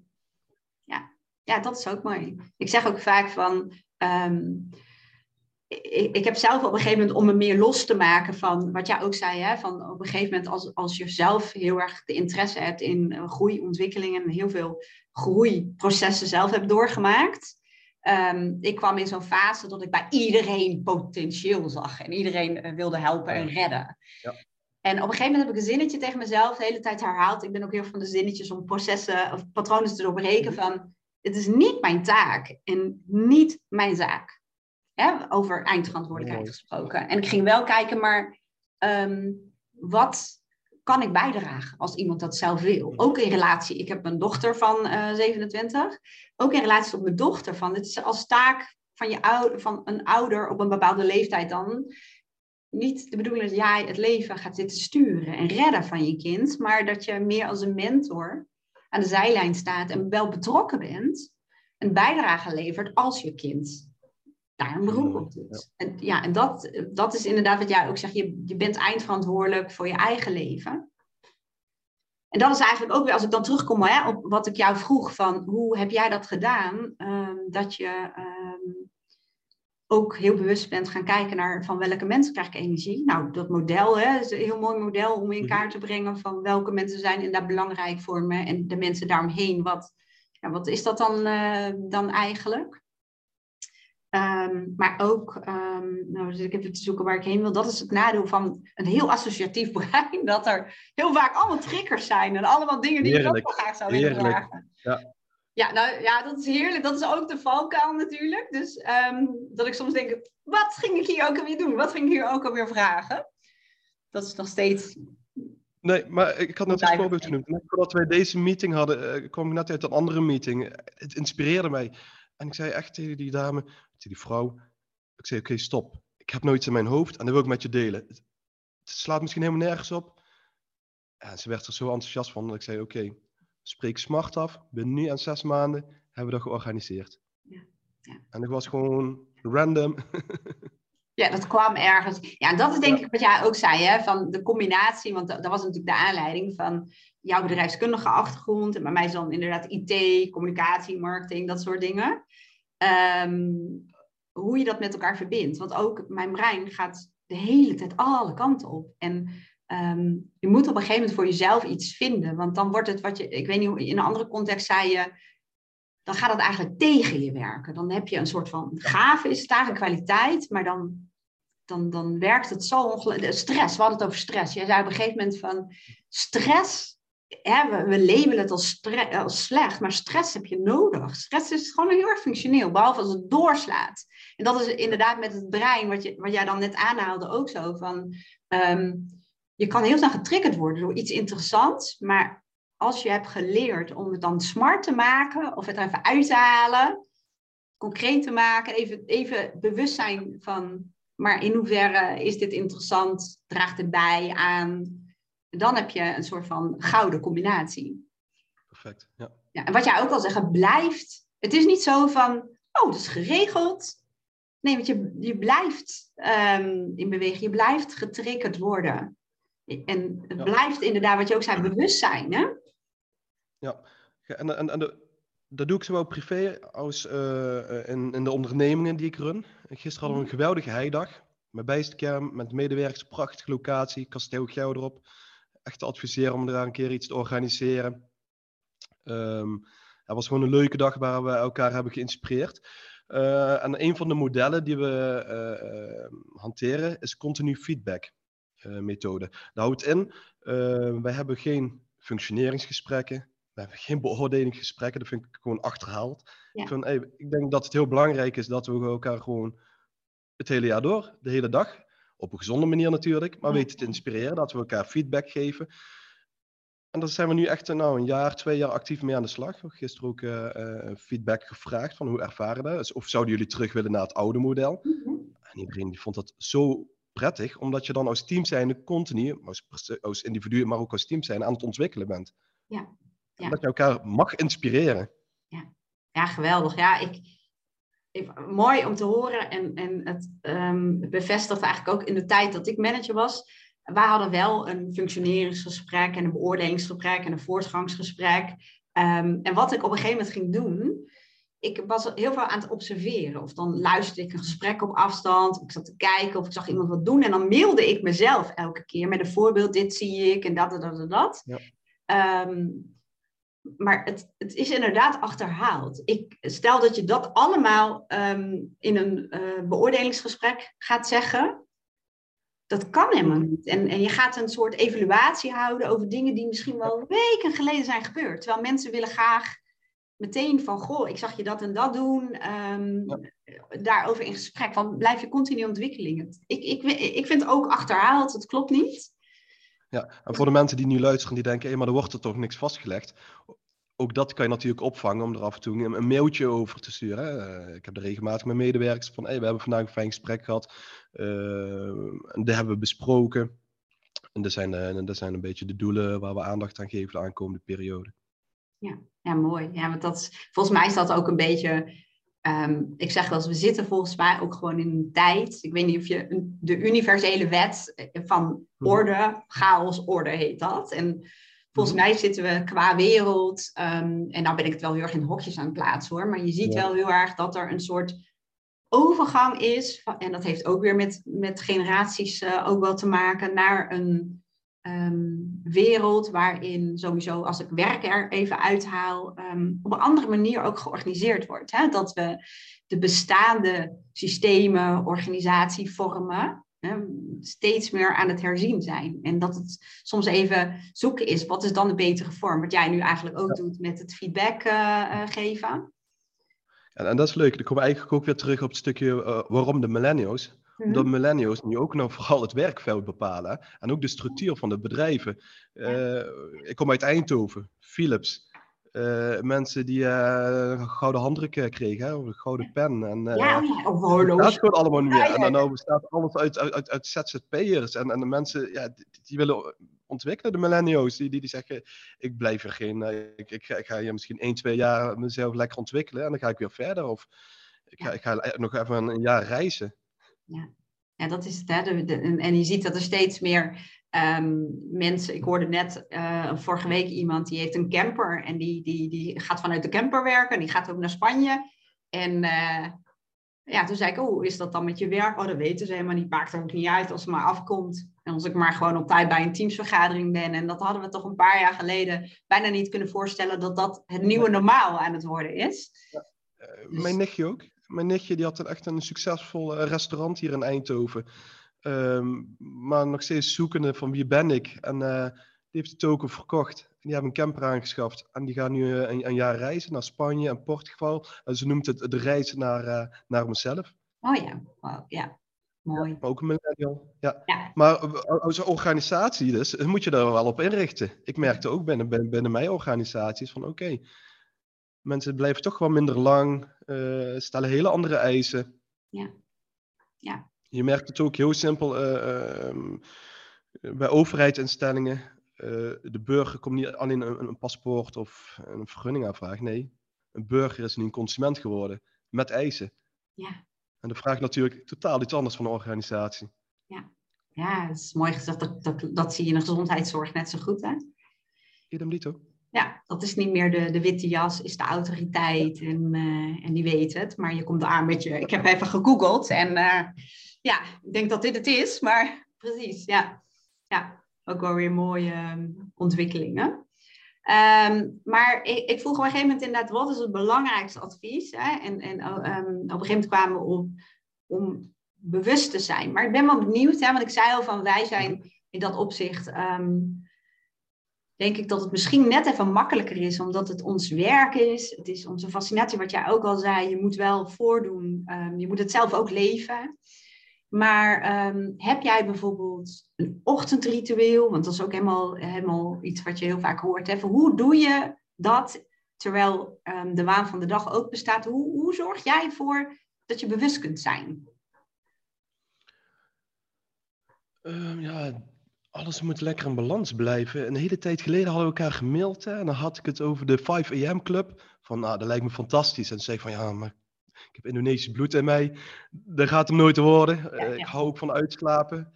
ja. ja dat is ook mooi. Ik zeg ook vaak van. Um, ik, ik, heb zelf op een gegeven moment om me meer los te maken van wat jij ook zei, hè, van op een gegeven moment als, als je zelf heel erg de interesse hebt in uh, groei, ontwikkeling en heel veel groeiprocessen zelf hebt doorgemaakt. Um, ik kwam in zo'n fase dat ik bij iedereen potentieel zag en iedereen uh, wilde helpen en redden. Ja. En op een gegeven moment heb ik een zinnetje tegen mezelf de hele tijd herhaald. Ik ben ook heel van de zinnetjes om processen of patronen te doorbreken mhm. van het is niet mijn taak en niet mijn zaak hè, over eindverantwoordelijkheid gesproken. En ik ging wel kijken, maar um, wat kan ik bijdragen als iemand dat zelf wil? Ook in relatie, ik heb een dochter van uh, eh, 27, ook in relatie tot mijn dochter. Van, het is als taak van, je ouder, van een ouder op een bepaalde leeftijd dan niet de bedoeling dat jij het leven gaat zitten sturen en redden van je kind, maar dat je meer als een mentor aan de zijlijn staat en wel betrokken bent, een bijdrage levert als je kind daar een beroep op doet. En, ja, en dat, dat is inderdaad wat jij ook zegt. Je, je bent eindverantwoordelijk voor je eigen leven. En dat is eigenlijk ook weer, als ik dan terugkom hè, op wat ik jou vroeg, van hoe heb jij dat gedaan? Um, dat je um, ook heel bewust bent gaan kijken naar van welke mensen krijg ik energie. Nou, dat model hè, is een heel mooi model om in mhm. kaart te brengen van welke mensen zijn inderdaad belangrijk voor me en de mensen daaromheen. Wat, ja, wat is dat dan, uh, dan eigenlijk? Um, maar ook, um, nou zit ik even te zoeken waar ik heen wil. Dat is het nadeel van een heel associatief [LAUGHS] brein. Dat er heel vaak allemaal triggers zijn. En allemaal dingen die heerlijk. ik ook wel graag zou willen vragen. Ja. Ja, nou, ja, dat is heerlijk. Dat is ook de valkuil natuurlijk. Dus um, dat ik soms denk, wat ging ik hier ook alweer doen? Wat ging ik hier ook alweer vragen? Dat is nog steeds... Nee, maar ik had net een voorbeeld genoemd. Voordat wij deze meeting hadden, uh, kwam ik net uit een andere meeting. Het inspireerde mij. En ik zei echt tegen die dame, die vrouw, ik zei, oké, stop. Ik heb nooit in mijn hoofd en dat wil ik met je delen. Het, slaat misschien helemaal nergens op. En ze werd er zo enthousiast van dat ik zei, oké, spreek smart af. Binnen nu en zes maanden hebben we dat georganiseerd. Ja. Ja. En dat was gewoon random. [LAUGHS] Ja, dat kwam ergens. Ja, dat is denk ik wat jij ook zei, hè, van de combinatie, want dat, was natuurlijk de aanleiding van jouw bedrijfskundige achtergrond. En bij mij is dan inderdaad IT, communicatie, marketing, dat soort dingen. Ehm, hoe je dat met elkaar verbindt. Want ook mijn brein gaat de hele tijd alle kanten op. En ehm, je moet op een gegeven moment voor jezelf iets vinden. Want dan wordt het wat je, ik weet niet hoe, in een andere context zei je, dan gaat het eigenlijk tegen je werken. Dan heb je een soort van gave, is het eigenlijk kwaliteit, maar dan, dan, dan werkt het zo ongelooflijk. Stress, we hadden het over stress. Jij zei op een gegeven moment van stress we, labelen het als, als, slecht, maar stress heb je nodig. Stress is gewoon heel erg functioneel, behalve als het doorslaat. En dat is inderdaad met het brein, wat, je, wat jij dan net aanhaalde, ook zo. Van, ehm, je kan heel snel getriggerd worden door iets interessants, maar als je hebt geleerd om het dan smart te maken, of het even uit te halen, concreet te maken, even, even bewust zijn van, maar in hoeverre is dit interessant, draagt het bij aan dan heb je een soort van gouden combinatie. Perfect, ja. ja en wat jij ook al zegt, blijft. Het is niet zo van, oh, dat is geregeld. Nee, want je, je blijft um, in beweging, je blijft getriggerd worden. En het blijft inderdaad, wat je ook zei, [CLEARS THROAT] bewustzijn. Hè? Ja, en, en, en de, dat doe ik zowel privé als uh, in, in de ondernemingen die ik run. Gisteren hadden we een mhm. geweldige heidag. Met bijstcam, met medewerkers, prachtige locatie, kasteel erop echt adviseren om daar een keer iets te organiseren. Um, het was gewoon een leuke dag waar we elkaar hebben geïnspireerd. Uh, en een van de modellen die we uh, hanteren is continu feedback uh, methode. Dat houdt in, wij hebben geen functioneringsgesprekken, we hebben geen beoordelingsgesprekken, dat vind ik gewoon achterhaald. Ik, vind, ik denk dat het heel belangrijk is dat we elkaar gewoon het hele jaar door, de hele dag, op een gezonde manier natuurlijk, maar weten te inspireren, dat we elkaar feedback geven. En daar zijn we nu echt nou, een jaar, twee jaar actief mee aan de slag. Gisteren ook uh, feedback gevraagd van hoe ervaren dat dus Of zouden jullie terug willen naar het oude model? Mhm. En iedereen die vond dat zo prettig, omdat je dan als team zijnde continu, als, als individu, maar ook als team zijn aan het ontwikkelen bent. Ja. ja. Dat je elkaar mag inspireren. Ja. Ja, geweldig. Ja, ik mooi om te horen. En, en het um, bevestigt eigenlijk ook in de tijd dat ik manager was. Wij hadden wel een functioneringsgesprek en een beoordelingsgesprek en een voortgangsgesprek. Um, en wat ik op een gegeven moment ging doen, ik was heel veel aan het observeren. Of dan luisterde ik een gesprek op afstand. Of ik zat te kijken of ik zag iemand wat doen. En dan mailde ik mezelf elke keer met een voorbeeld. Dit zie ik en dat en dat en dat. Ja. Um, maar het, het is inderdaad achterhaald. Ik stel dat je dat allemaal um, in een uh, beoordelingsgesprek gaat zeggen. Dat kan helemaal niet. En, en je gaat een soort evaluatie houden over dingen die misschien wel weken geleden zijn gebeurd. Terwijl mensen willen graag meteen van, goh, ik zag je dat en dat doen. Um, ja. Daarover in gesprek. Van, blijf je continu ontwikkeling. Ik, ik, ik vind het ook achterhaald. Het klopt niet. Ja, en voor de mensen die nu luisteren, die denken, hé, maar er wordt er toch niks vastgelegd. Ook dat kan je natuurlijk opvangen om er af en toe een, mailtje over te sturen. Uh, ik heb er regelmatig met medewerkers van, hey, we hebben vandaag een fijn gesprek gehad. Uh, en dat hebben we besproken. En dat zijn, uh, dat zijn een beetje de doelen waar we aandacht aan geven de aankomende periode. Ja, ja mooi. Ja, want dat is, volgens mij is dat ook een beetje Um, ik zeg wel eens, we zitten volgens mij ook gewoon in een tijd. Ik weet niet of je de universele wet van mhm. orde, chaos, orde heet dat. En volgens mhm. mij zitten we qua wereld, um, en nou ben ik het wel heel erg in hokjes aan het plaatsen hoor, maar je ziet wel heel erg dat er een soort overgang is, en dat heeft ook weer met, met generaties uh, ook wel te maken, naar een um, wereld waarin sowieso, als ik werk er even uithaal, um, op een andere manier ook georganiseerd wordt. Hè? Dat we de bestaande systemen, organisatievormen, hè, steeds meer aan het herzien zijn. En dat het soms even zoeken is, wat is dan de betere vorm? Wat jij nu eigenlijk ook doet met het feedback uh, uh, geven. En, en, dat is leuk. Dan komen we eigenlijk ook weer terug op het stukje uh, waarom de millennials omdat mhm. millennials nu ook nog vooral het werkveld bepalen. En ook de structuur van de bedrijven. Uh, ik kom uit Eindhoven, Philips. Uh, mensen die uh, een gouden handdruk kregen, hè, of een gouden pen. En, uh, ja, of horloge. Dat gewoon allemaal nu. Ja, En dan bestaat alles uit, uit, uit ZZP'ers. En, en de mensen ja, die, die, willen ontwikkelen, de millennials. Die, die, die zeggen, ik blijf er geen... ik, ik, ik ga hier misschien één, twee jaar mezelf lekker ontwikkelen. En dan ga ik weer verder. Of ik ga, ik ga nog even een, een jaar reizen ja. ja, dat is het. Hè? en je ziet dat er steeds meer um, mensen. Ik hoorde net uh, vorige week iemand die heeft een camper en die, die, die gaat vanuit de camper werken. Die gaat ook naar Spanje. En uh, ja, toen zei ik, oh, hoe is dat dan met je werk? Oh, dat weten ze helemaal niet. Maakt er ook niet uit als het maar afkomt. En als ik maar gewoon op tijd bij een teamsvergadering ben. En dat hadden we toch een paar jaar geleden bijna niet kunnen voorstellen dat dat het nieuwe normaal aan het worden is. Ja. Uh, Mijn nichtje ook mijn nichtje die had een, echt een succesvol eh, restaurant hier in Eindhoven. Ehm, maar nog steeds zoekende van wie ben ik. En uh, die heeft het ook verkocht. En die hebben een camper aangeschaft. En die gaan nu eh, een, een, jaar reizen naar Spanje en Portugal. En ze noemt het de reizen naar, uh, naar mezelf. Oh ja, wow, ja. Mooi. Ja, ook een millennial. Ja. ja. Maar als organisatie dus, moet je daar wel op inrichten. Ik merkte ook binnen, binnen, binnen mijn organisaties van oké, mensen blijven toch wel minder lang, uh, stellen hele andere eisen. Ja. ja. Je merkt het ook heel simpel uh, um, bij overheidsinstellingen. Uh, de burger komt niet alleen een, een, paspoort of een vergunning aanvragen. Nee, een burger is nu een consument geworden met eisen. Ja. En dat vraagt natuurlijk totaal iets anders van een organisatie. Ja, ja dat is mooi gezegd. Dat, dat, dat zie je in de gezondheidszorg net zo goed, hè? Idem dito ja, dat is niet meer de, de witte jas, is de autoriteit en, uh, en die weet het. Maar je komt aan met je, ik heb even gegoogeld en uh, ja, ik denk dat dit het is, maar precies, ja. Ja, ook wel weer mooie um, ontwikkelingen. Um, maar ik, ik, vroeg op een gegeven moment inderdaad, wat is het belangrijkste advies? Hè? En, en um, op een gegeven moment kwamen we op om bewust te zijn. Maar ik ben wel benieuwd, hè, want ik zei al van wij zijn in dat opzicht um, denk ik dat het misschien net even makkelijker is, omdat het ons werk is. Het is onze fascinatie, wat jij ook al zei. Je moet wel voordoen, um, je moet het zelf ook leven. Maar um, heb jij bijvoorbeeld een ochtendritueel? Want dat is ook helemaal, helemaal iets wat je heel vaak hoort. Hè? hoe doe je dat terwijl um, de waan van de dag ook bestaat? Hoe, hoe zorg jij ervoor dat je bewust kunt zijn? ja, alles moet lekker in balans blijven. Een hele tijd geleden hadden we elkaar gemaild hè, en dan had ik het over de 5 AM Club. Van, nou, dat lijkt me fantastisch. En ze zei van, ja, maar ik heb Indonesisch bloed in mij. Dat gaat hem nooit worden. Eh, ik hou ook van uitslapen.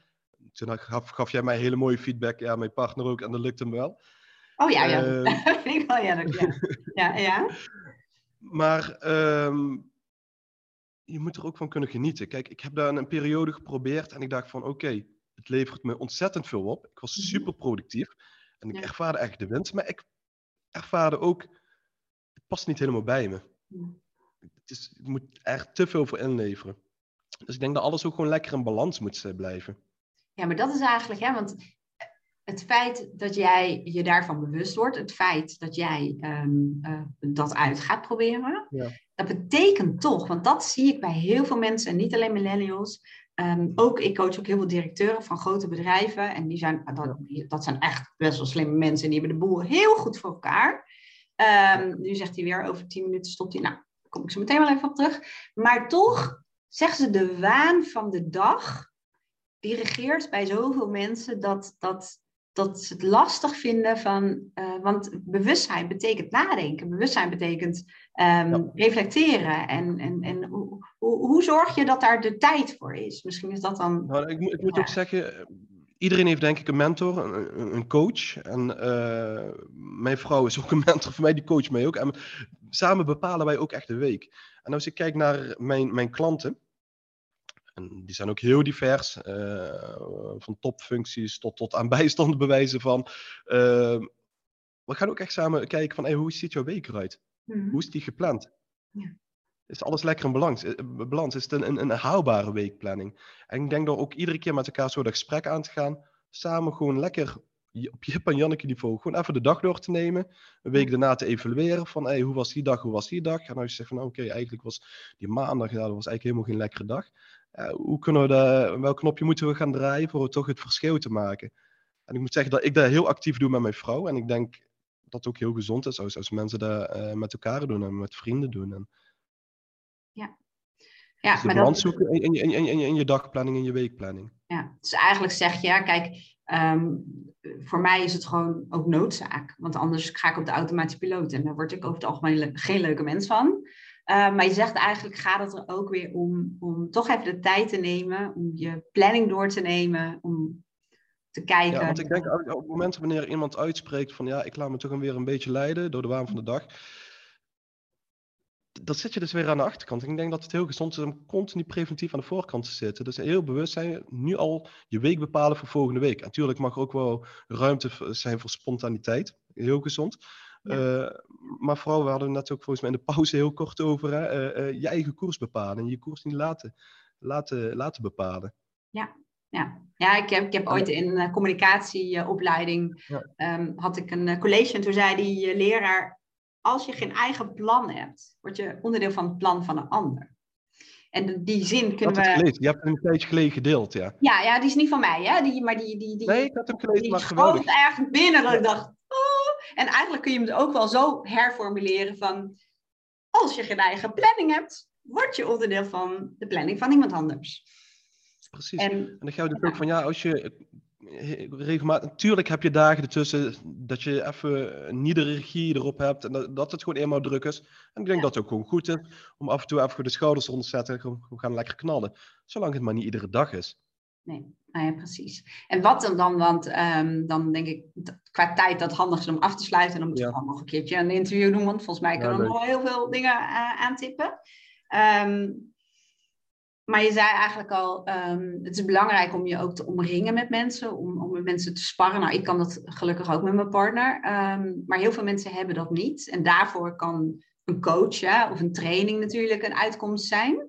Toen gaf, gaf, jij mij hele mooie feedback. Ja, mijn partner ook. En dat lukt hem wel. Oh ja, ja. [LAUGHS] Uh, ik wel, ja, ja. ja, ja. [LAUGHS] Maar um, je moet er ook van kunnen genieten. Kijk, ik heb daar een periode geprobeerd en ik dacht van oké, het levert me ontzettend veel op. Ik was mhm. super productief en ik ervaarde echt de winst, maar ik ervaarde ook, het past niet helemaal bij me. Het is, ik moet er te veel voor inleveren. Dus ik denk dat alles ook gewoon lekker in balans moet eh, blijven. Ja, maar dat is eigenlijk, hè, want het feit dat jij je daarvan bewust wordt, het feit dat jij um, uh, dat uit gaat proberen, ja. dat betekent toch, want dat zie ik bij heel veel mensen, en niet alleen millennials, um, ook ik coach ook heel veel directeuren van grote bedrijven, en die zijn, dat, dat zijn echt best wel slimme mensen, en die hebben de boel heel goed voor elkaar. Um, nu zegt hij weer, over tien minuten stopt hij. Nou, daar kom ik zo meteen wel even op terug. Maar toch zeggen ze de waan van de dag, die regeert bij zoveel mensen dat, dat dat ze het lastig vinden van, uh, want bewustzijn betekent nadenken, bewustzijn betekent um, reflecteren. En, en, en hoe, hoe, zorg je dat daar de tijd voor is? Misschien is dat dan. Nou, ik, ik moet ook zeggen, iedereen heeft denk ik een mentor, een, een coach. En uh, mijn vrouw is ook een mentor voor mij, die coach mij ook. En samen bepalen wij ook echt de week. En als ik kijk naar mijn, mijn klanten, en die zijn ook heel divers, uh, van topfuncties tot, tot aan [LAUGHS] bijstand bewijzen van. Uh, we gaan ook echt samen kijken van hey, hoe ziet jouw week eruit? Mm Hoe is die gepland? Ja. Is alles lekker in balans? Eh, balans? Is het een, een, een haalbare weekplanning? En ik denk dat ook iedere keer met elkaar zo dat gesprek aan te gaan, samen gewoon lekker op Jip en Janneke niveau gewoon even de dag door te nemen. Een week daarna te evalueren van hey, hoe was die dag, hoe was die dag. En als je zegt van nou, oké, eigenlijk was die maandag, ja, dat was eigenlijk helemaal geen lekkere dag. Uh, hoe kunnen we de, welk knopje moeten we gaan draaien voor toch het verschil te maken? En ik moet zeggen dat ik dat heel actief doe met mijn vrouw. En ik denk dat het ook heel gezond is als, als mensen dat uh, met elkaar doen en met vrienden doen. En, ja. Ja, dus maar balans dat... zoeken in, in, in, in, in je dagplanning en je weekplanning. Ja, dus eigenlijk zeg je, ja, kijk, um, voor mij is het gewoon ook noodzaak. Want anders ga ik op de automatische piloot en daar word ik over het algemeen geen leuke mens van. Uh, maar je zegt eigenlijk gaat het er ook weer om, om toch even de tijd te nemen, om je planning door te nemen, om te kijken. Ja, want ik denk op het moment wanneer iemand uitspreekt van ja, ik laat me toch weer een beetje leiden door de waan van de dag, dat zit je dus weer aan de achterkant. ik denk dat het heel gezond is om continu preventief aan de voorkant te zitten. Dus heel bewust zijn, nu al je week bepalen voor volgende week. Natuurlijk mag er ook wel ruimte zijn voor spontaniteit. Heel gezond. Uh, maar vooral, we hadden net ook volgens mij in de pauze heel kort over hè, uh, uh, je eigen koers bepalen en je koers niet laten, laten, laten bepalen. Ja, ja. ja ik, heb, ik heb ooit in een communicatieopleiding ja. um, had ik een college en toen zei die leraar, als je geen eigen plan hebt, word je onderdeel van het plan van een ander. En die zin kunnen we... Gelezen. Je hebt hem een tijdje geleden gedeeld, ja. Ja, ja, die is niet van mij, hè? Die, maar die, die, die, nee, ik had hem gelezen, die maar geweldig. Die ergens binnen dat ik dacht, en eigenlijk kun je hem ook wel zo herformuleren van, als je geen eigen planning hebt, word je onderdeel van de planning van iemand anders. Precies. En, en dan gaan we dus ook van, ja, als je regelmatig, natuurlijk heb je dagen ertussen dat je even niet de regie erop hebt en dat, dat het gewoon eenmaal druk is. En ik denk dat het ook gewoon goed is om af en toe even de schouders onder te zetten en gaan lekker knallen. Zolang het maar niet iedere dag is. Nee, nou ja, precies. En wat dan, dan want um, dan denk ik qua tijd dat het handig is om af te sluiten. En dan moeten we gewoon nog een keertje een interview doen, want volgens mij kunnen we nog heel veel dingen uh, aantippen. Um, maar je zei eigenlijk al, um, het is belangrijk om je ook te omringen met mensen, om, om met mensen te sparren. Nou, ik kan dat gelukkig ook met mijn partner, maar heel veel mensen hebben dat niet. En daarvoor kan een coach ja, of een training natuurlijk een uitkomst zijn.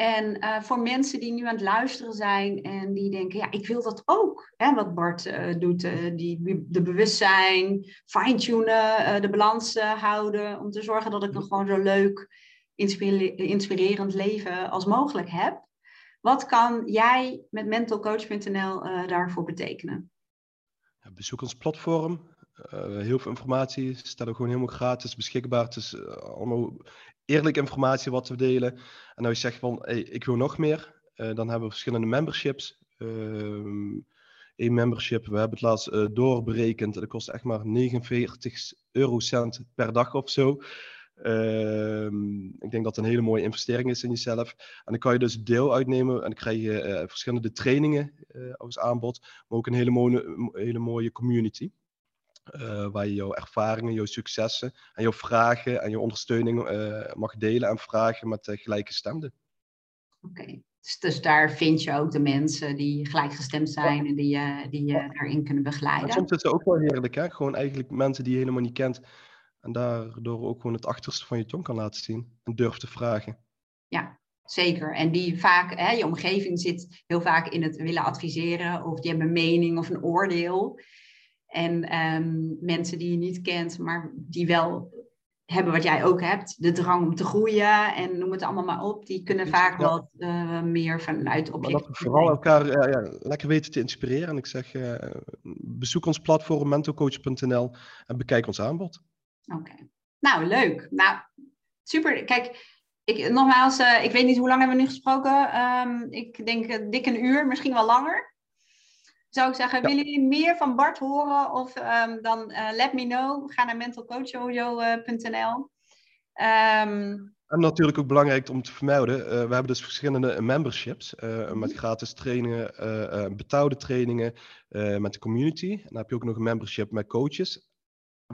En uh, voor mensen die nu aan het luisteren zijn en die denken, ja, ik wil dat ook. Hè, wat Bart uh, doet, uh, die, de bewustzijn, fine-tunen, de balans houden. Om te zorgen dat ik een gewoon zo leuk, inspirerend leven als mogelijk heb. Wat kan jij met mentalcoach.nl daarvoor betekenen? Ja, bezoek ons platform. heel veel informatie staat ook gewoon helemaal gratis beschikbaar. Het is allemaal eerlijke informatie wat we delen. En als je zegt van, hey, ik wil nog meer, uh, dan hebben we verschillende memberships. Uh, één membership. We hebben het laatst uh, doorberekend. Dat kost echt maar 49 eurocent per dag of zo. Ehm, ik denk dat het een hele mooie investering is in jezelf. En dan kan je dus deel uitnemen en dan krijg je uh, verschillende trainingen als aanbod, maar ook een hele mooie, hele mooie community. Uh, waar je jouw ervaringen, jouw successen en jouw vragen en jouw ondersteuning mag delen en vragen met gelijke stemden. Oké, dus, dus, daar vind je ook de mensen die gelijkgestemd zijn en die, je die je daarin kunnen begeleiden. En soms is het ook wel heerlijk, hè? Gewoon eigenlijk mensen die je helemaal niet kent, en daardoor ook gewoon het achterste van je tong kan laten zien. En durft te vragen. Ja, zeker. En die vaak, hè, je omgeving zit heel vaak in het willen adviseren. Of die hebben een mening of een oordeel. En ehm, mensen die je niet kent, maar die wel hebben wat jij ook hebt. De drang om te groeien en noem het allemaal maar op. Die kunnen vaak wat uh, meer vanuit objecten. Dat we vooral elkaar uh, ja, lekker weten te inspireren. En ik zeg, uh, bezoek ons platform mentocoach.nl en bekijk ons aanbod. Oké. Nou, leuk. Nou, super. Kijk, ik, nogmaals, ik weet niet hoe lang hebben we nu gesproken. Um, ik denk dik een uur, misschien wel langer. Zou ik zeggen, willen jullie meer van Bart horen? Of um, dan uh, let me know. Ga naar mentalcoachjojo.nl. Um, ehm, en natuurlijk ook belangrijk om te vermelden, we hebben dus verschillende memberships met mhm. gratis trainingen, betaalde trainingen met de community. En dan heb je ook nog een membership met coaches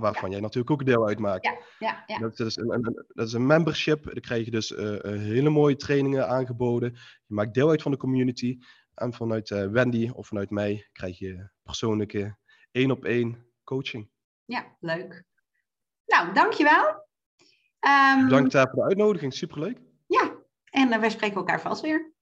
waarvan jij natuurlijk ook deel uitmaakt. Ja, ja, ja. Dat, is een, een, dat is een membership. Dan krijg je dus uh, hele mooie trainingen aangeboden. Je maakt deel uit van de community. En vanuit uh, Wendy of vanuit mij krijg je persoonlijke één op één coaching. Ja, leuk. Nou, dankjewel. Um, Bedankt voor de uitnodiging. Superleuk. Ja, en wij spreken elkaar vast weer.